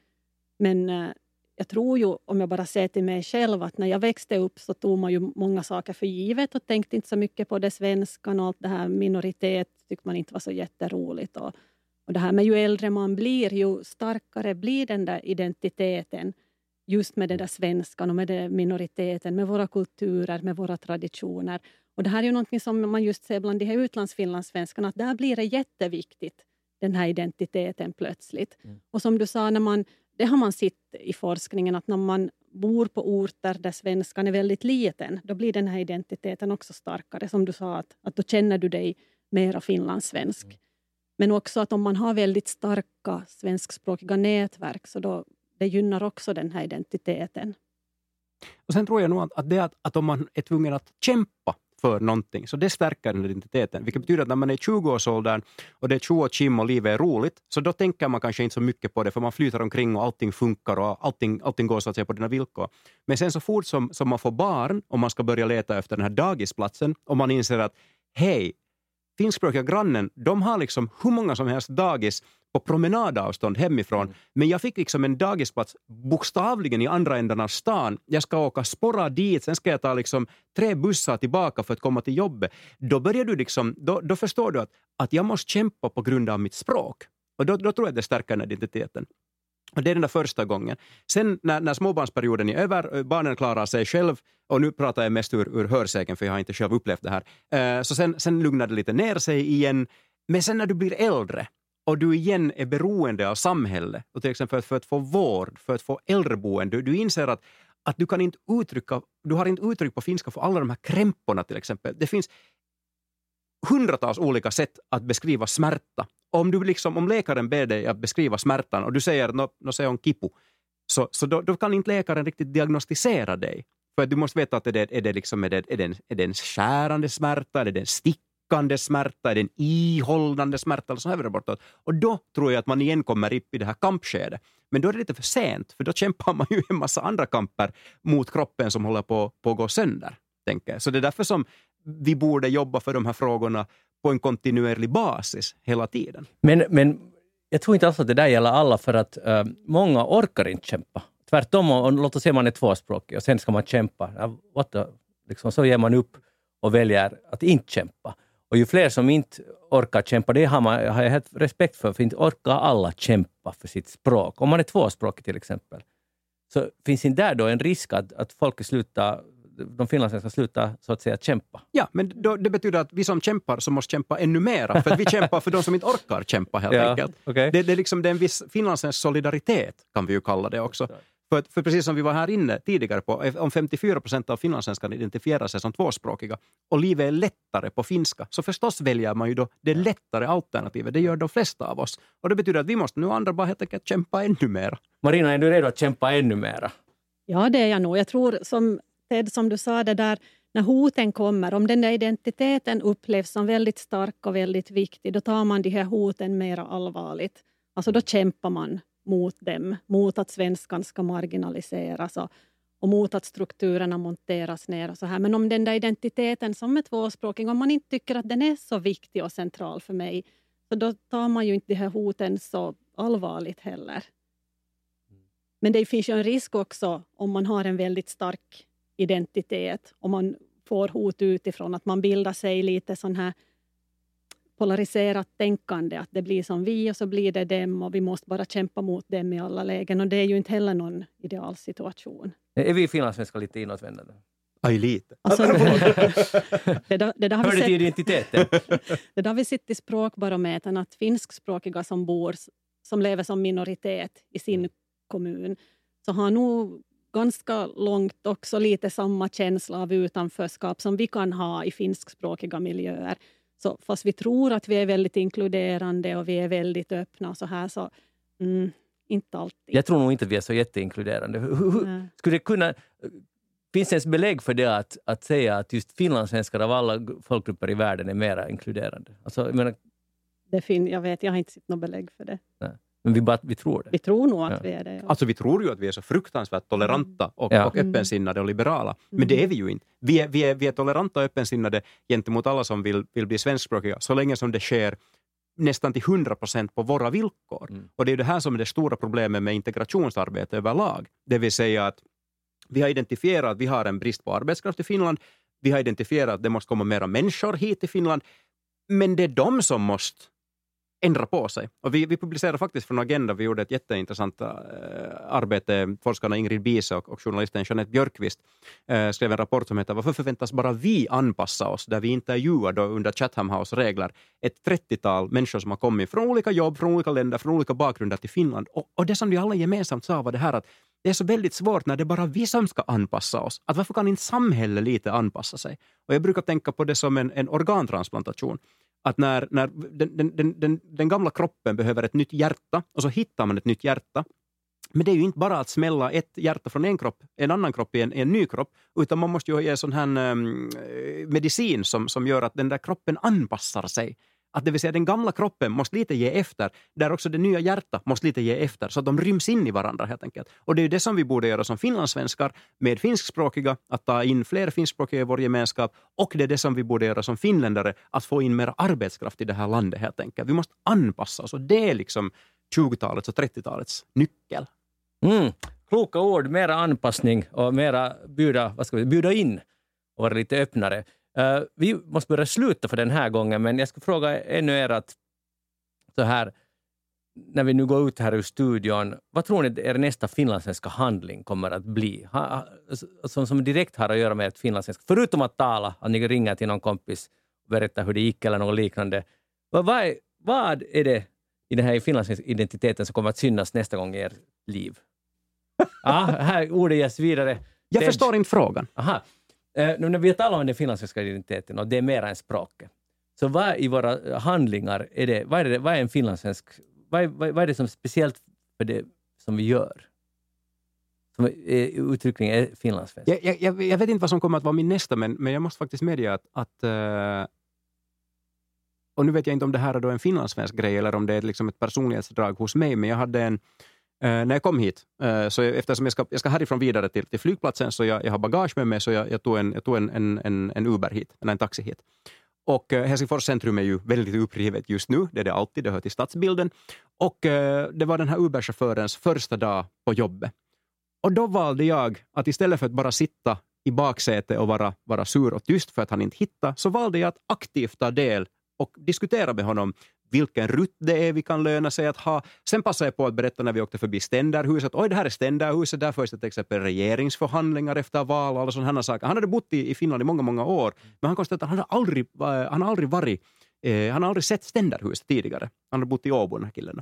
S2: Men eh, jag tror ju, om jag bara ser till mig själv, att när jag växte upp så tog man ju många saker för givet och tänkte inte så mycket på det svenska. och allt det här minoritet tyckte man inte var så jätteroligt. Och, och det här med ju äldre man blir, ju starkare blir den där identiteten just med den där svenskan och med den minoriteten, med våra kulturer, med våra traditioner. Och det här är ju någonting som man just ser bland de här utlandsfinlandssvenskarna, att där blir det jätteviktigt, den här identiteten plötsligt. Mm. Och som du sa, när man, det har man sett i forskningen, att när man bor på orter där svenskan är väldigt liten, då blir den här identiteten också starkare. Som du sa, att, att då känner du dig mera finlandssvensk. Mm. Men också att om man har väldigt starka svenskspråkiga nätverk, så då, det gynnar också den här identiteten.
S3: Och Sen tror jag nog att, det att, att om man är tvungen att kämpa för någonting. Så det stärker den identiteten. Vilket betyder att när man är i 20-årsåldern och det är 20 och kim och livet är roligt, så då tänker man kanske inte så mycket på det, för man flyter omkring och allting funkar och allting, allting går så att säga på dina villkor. Men sen så fort som, som man får barn och man ska börja leta efter den här dagisplatsen och man inser att hej, finskspråkiga grannen, de har liksom hur många som helst dagis på promenadavstånd hemifrån. Mm. Men jag fick liksom en dagisplats bokstavligen i andra änden av stan. Jag ska åka sporra dit, sen ska jag ta liksom tre bussar tillbaka för att komma till jobbet. Då börjar du liksom, då, då förstår du att, att jag måste kämpa på grund av mitt språk. Och då, då tror jag det stärker den identiteten. Och det är den där första gången. Sen när, när småbarnsperioden är över, eh, barnen klarar sig själv, och nu pratar jag mest ur, ur hörsägen för jag har inte själv upplevt det här, uh, så sen, sen lugnar det lite ner sig igen. Men sen när du blir äldre, och du igen är beroende av samhället, och till exempel för att få vård, för att få äldreboende, du, du inser att, att du kan inte uttrycka, du har inte uttryck på finska för alla de här krämporna till exempel. Det finns hundratals olika sätt att beskriva smärta. Om, du liksom, om läkaren ber dig att beskriva smärtan och du säger no, no se on kipu, så, så då, då kan inte läkaren riktigt diagnostisera dig. För du måste veta att är det, är det, liksom, är det, är det, en, är det en skärande smärta, är det en stickande smärta, är det en ihållande smärta eller så här bortåt. Och då tror jag att man igen kommer upp i det här kampskedet. Men då är det lite för sent, för då kämpar man ju en massa andra kamper mot kroppen som håller på, på att gå sönder. Tänker. Så det är därför som vi borde jobba för de här frågorna på en kontinuerlig basis hela tiden.
S1: Men, men jag tror inte alls att det där gäller alla, för att äh, många orkar inte kämpa. Tvärtom, och, låt oss säga man är tvåspråkig och sen ska man kämpa. What the, liksom, så ger man upp och väljer att inte kämpa. Och ju fler som inte orkar kämpa, det har, man, har jag helt respekt för, för inte orkar alla kämpa för sitt språk. Om man är tvåspråkig till exempel, så finns inte där då en risk att, att folk slutar de finlandssvenska slutar så att säga kämpa.
S3: Ja, men då, det betyder att vi som kämpar så måste kämpa ännu mera, för att vi kämpar för de som inte orkar kämpa helt ja, enkelt.
S1: Okay.
S3: Det, det, är liksom, det är en viss finlandssvensk solidaritet, kan vi ju kalla det också. För, för precis som vi var här inne tidigare på, om 54 procent av finlandssvenskarna identifierar sig som tvåspråkiga och livet är lättare på finska, så förstås väljer man ju då det lättare alternativet. Det gör de flesta av oss. Och det betyder att vi måste nu andra bara helt enkelt kämpa ännu mer.
S1: Marina, är du redo att kämpa ännu mera?
S2: Ja, det är jag nog. Jag tror som Ted, som du sa, det där när hoten kommer, om den där identiteten upplevs som väldigt stark och väldigt viktig, då tar man de här hoten mer allvarligt. Alltså då kämpar man mot dem, mot att svenskan ska marginaliseras och, och mot att strukturerna monteras ner. och så här. Men om den där identiteten som är tvåspråkig, om man inte tycker att den är så viktig och central för mig, så då tar man ju inte de här hoten så allvarligt heller. Men det finns ju en risk också om man har en väldigt stark identitet och man får hot utifrån, att man bildar sig lite sån här polariserat tänkande, att det blir som vi och så blir det dem och vi måste bara kämpa mot dem i alla lägen. Och det är ju inte heller någon idealsituation.
S1: Är vi finlandssvenskar lite inåtvändande?
S3: Aj, lite.
S2: Alltså, det, det, det,
S1: Hör det till identiteten?
S2: det har vi sett i språkbarometern, att finskspråkiga som bor, som lever som minoritet i sin kommun, så har nog ganska långt också lite samma känsla av utanförskap som vi kan ha i finskspråkiga miljöer. Så fast vi tror att vi är väldigt inkluderande och vi är väldigt öppna och så här, så mm, inte alltid.
S1: Jag tror nog inte att vi är så jätteinkluderande. Skulle det kunna, finns det ens belägg för det att, att säga att just finlandssvenskar av alla folkgrupper i världen är mer inkluderande? Alltså, jag, menar,
S2: det fin, jag vet, jag har inte sett något belägg för det.
S1: Nej. Men vi, bara, vi tror det.
S2: Vi tror nog att ja. vi är det. Ja.
S3: Alltså vi tror ju att vi är så fruktansvärt toleranta och, ja. och mm. öppensinnade och liberala. Men det är vi ju inte. Vi är, vi är, vi är toleranta och öppensinnade gentemot alla som vill, vill bli svenskspråkiga så länge som det sker nästan till 100 procent på våra villkor. Mm. Och det är det här som är det stora problemet med integrationsarbete överlag. Det vill säga att vi har identifierat att vi har en brist på arbetskraft i Finland. Vi har identifierat att det måste komma mera människor hit till Finland. Men det är de som måste ändra på sig. Och vi, vi publicerade faktiskt från Agenda, vi gjorde ett jätteintressant äh, arbete, forskarna Ingrid Biese och, och journalisten Jeanette Björkqvist äh, skrev en rapport som heter Varför förväntas bara vi anpassa oss? Där vi intervjuar då under Chatham House-regler ett 30-tal människor som har kommit från olika jobb, från olika länder, från olika bakgrunder till Finland. Och, och det som de alla gemensamt sa var det här att det är så väldigt svårt när det är bara vi som ska anpassa oss. Att varför kan inte samhället lite anpassa sig? Och jag brukar tänka på det som en, en organtransplantation att när, när den, den, den, den, gamla kroppen behöver ett nytt hjärta och så hittar man ett nytt hjärta. Men det är ju inte bara att smälla ett hjärta från en kropp, en annan kropp i en, en ny kropp, utan man måste ju ge sån här um, medicin som, som gör att den där kroppen anpassar sig att det vill säga den gamla kroppen måste lite ge efter, där också det nya hjärtat måste lite ge efter, så att de ryms in i varandra helt enkelt. Och det är det som vi borde göra som finlandssvenskar med finskspråkiga, att ta in fler finskspråkiga i vår gemenskap. Och det är det som vi borde göra som finländare, att få in mer arbetskraft i det här landet helt enkelt. Vi måste anpassa oss och det är liksom 20-talets och 30-talets nyckel.
S1: Mm. Kloka ord, mera anpassning och mera bjuda, vad ska vi, bjuda in och vara lite öppnare. Uh, vi måste börja sluta för den här gången, men jag ska fråga ännu er att så här, när vi nu går ut här ur studion, vad tror ni er nästa finlandssvenska handling kommer att bli? Ha, som, som direkt har att göra med ett finlandssvenska, förutom att tala, att ni ringer till någon kompis och berättar hur det gick eller något liknande. Vad, vad, är, vad är det i den här finlandssvenska identiteten som kommer att synas nästa gång i ert liv? ja, här ordet ges vidare.
S3: Jag förstår inte frågan.
S1: Aha. Eh, nu när vi talar om den finlandssvenska identiteten och det är mer än språket, så vad i våra handlingar är det, vad är, det, vad är en finlandssvensk, vad är, vad, är det som är speciellt för det som vi gör? som är, uttryckligen är finlandssvensk.
S3: Jag, jag, jag, vet inte vad som kommer att vara min nästa, men, men jag måste faktiskt medge att, att uh, och nu vet jag inte om det här är då en finlandssvensk grej eller om det är liksom ett personlighetsdrag hos mig, men jag hade en Eh, när jag kom hit, uh, så jag, eftersom jag ska, jag ska härifrån vidare till, till flygplatsen, så jag, jag har bagage med mig, så jag, jag tog, en, jag tog en, en, en, en Uber hit, eller en taxi hit. Och uh, Helsingfors centrum är ju väldigt upprivet just nu, det är det alltid, det hör till stadsbilden. Och det var den här Uber-chaufförens första dag på jobbet. Och då valde jag att istället för att bara sitta i baksätet och vara, vara sur och tyst för att han inte hittade, så valde jag att aktivt ta del och diskutera med honom vilken rutt det är vi kan löna sig att ha. Sen passade jag på att berätta när vi åkte förbi Ständerhuset. Oj, det här är Ständerhuset, där förs det till exempel regeringsförhandlingar efter val och alla sådana saker. Han hade bott i, i Finland i många, många år, men han konstaterade att han har aldrig, eh, han har aldrig varit eh, han har aldrig sett Ständerhuset tidigare. Han har bott i Åbo, den här killen.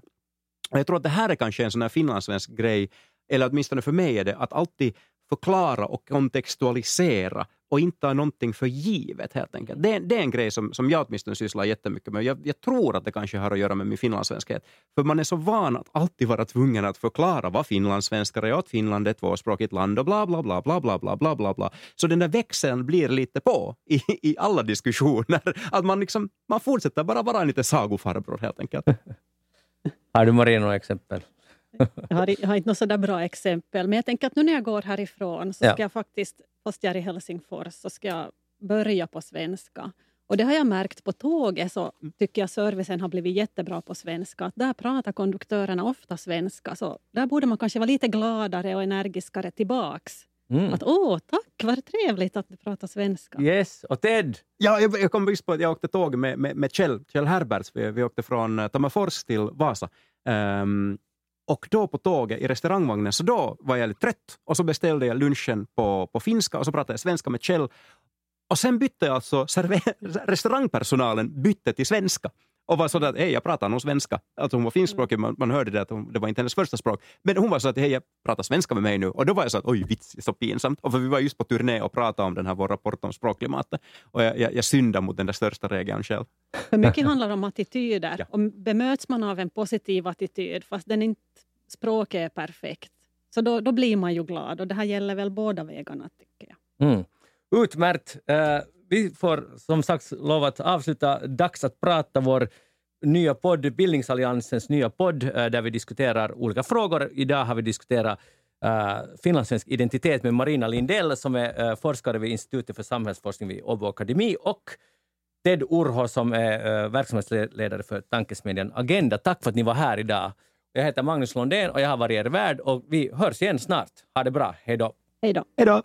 S3: Och jag tror att det här är kanske en sån här finlandssvensk grej, eller åtminstone för mig är det, att alltid förklara och kontextualisera och inte ta någonting för givet helt enkelt. Det, det är en grej som, som jag åtminstone sysslar jättemycket med. Jag, jag tror att det kanske har att göra med min finlandssvenskhet. För man är så van att alltid vara tvungen att förklara vad finlandssvenskar är och att Finland är ett tvåspråkigt land och bla bla bla bla bla bla bla bla bla. Så den där växeln blir lite på i, i alla diskussioner. Att man, liksom, man fortsätter bara vara en lite sagofarbror helt enkelt.
S1: Har du Maria några exempel?
S2: Jag, har, jag har inte något sådär bra exempel, men jag tänker att nu när jag går härifrån så ska ja. jag faktiskt, fast jag är i Helsingfors, så ska jag börja på svenska. Och det har jag märkt på tåget, så tycker jag servicen har blivit jättebra på svenska. Att där pratar konduktörerna ofta svenska, så där borde man kanske vara lite gladare och energiskare tillbaks. Mm. Att åh, tack, vad trevligt att du pratar svenska.
S1: Yes, och Ted?
S3: Ja, jag, jag kom just på att jag åkte tåg med, med, med Kjell, Kjell Herberts. Vi, vi åkte från eh, Tammerfors till Vasa. Um, och då på tåget i restaurangvagnen, så då var jag lite trött och så beställde jag lunchen på, på finska och så pratade jag svenska med Kjell. Och sen bytte alltså restaurangpersonalen bytte till svenska och var sådär att hej, jag pratar nog svenska. Alltså hon var finskspråkig, man, man hörde det att hon, det var inte hennes första språk. Men hon var så att hej, jag pratar svenska med mig nu. Och då var jag så att oj, vits, så pinsamt. Och för vi var just på turné och pratade om den här vår rapport om språkklimatet. Och jag, jag, jag syndade mot den där största regeln själv.
S2: För mycket handlar om attityder. Ja. Och bemöts man av en positiv attityd, fast den inte, språket är perfekt, så då, då blir man ju glad. Och det här gäller väl båda vägarna, tycker jag.
S1: Mm. Utmärkt. Uh, vi får som sagt lov att avsluta Dags att prata, vår nya podd, Bildningsalliansens nya podd, uh, där vi diskuterar olika frågor. Idag har vi diskuterat uh, finlandssvensk identitet med Marina Lindell som är uh, forskare vid Institutet för samhällsforskning vid Åbo Akademi och Ted Urho som är uh, verksamhetsledare för tankesmedjan Agenda. Tack för att ni var här idag. Jag heter Magnus Lundén och jag har varit er värd och vi hörs igen snart. Ha det bra. Hej då.
S2: Hej då.
S3: Hej då.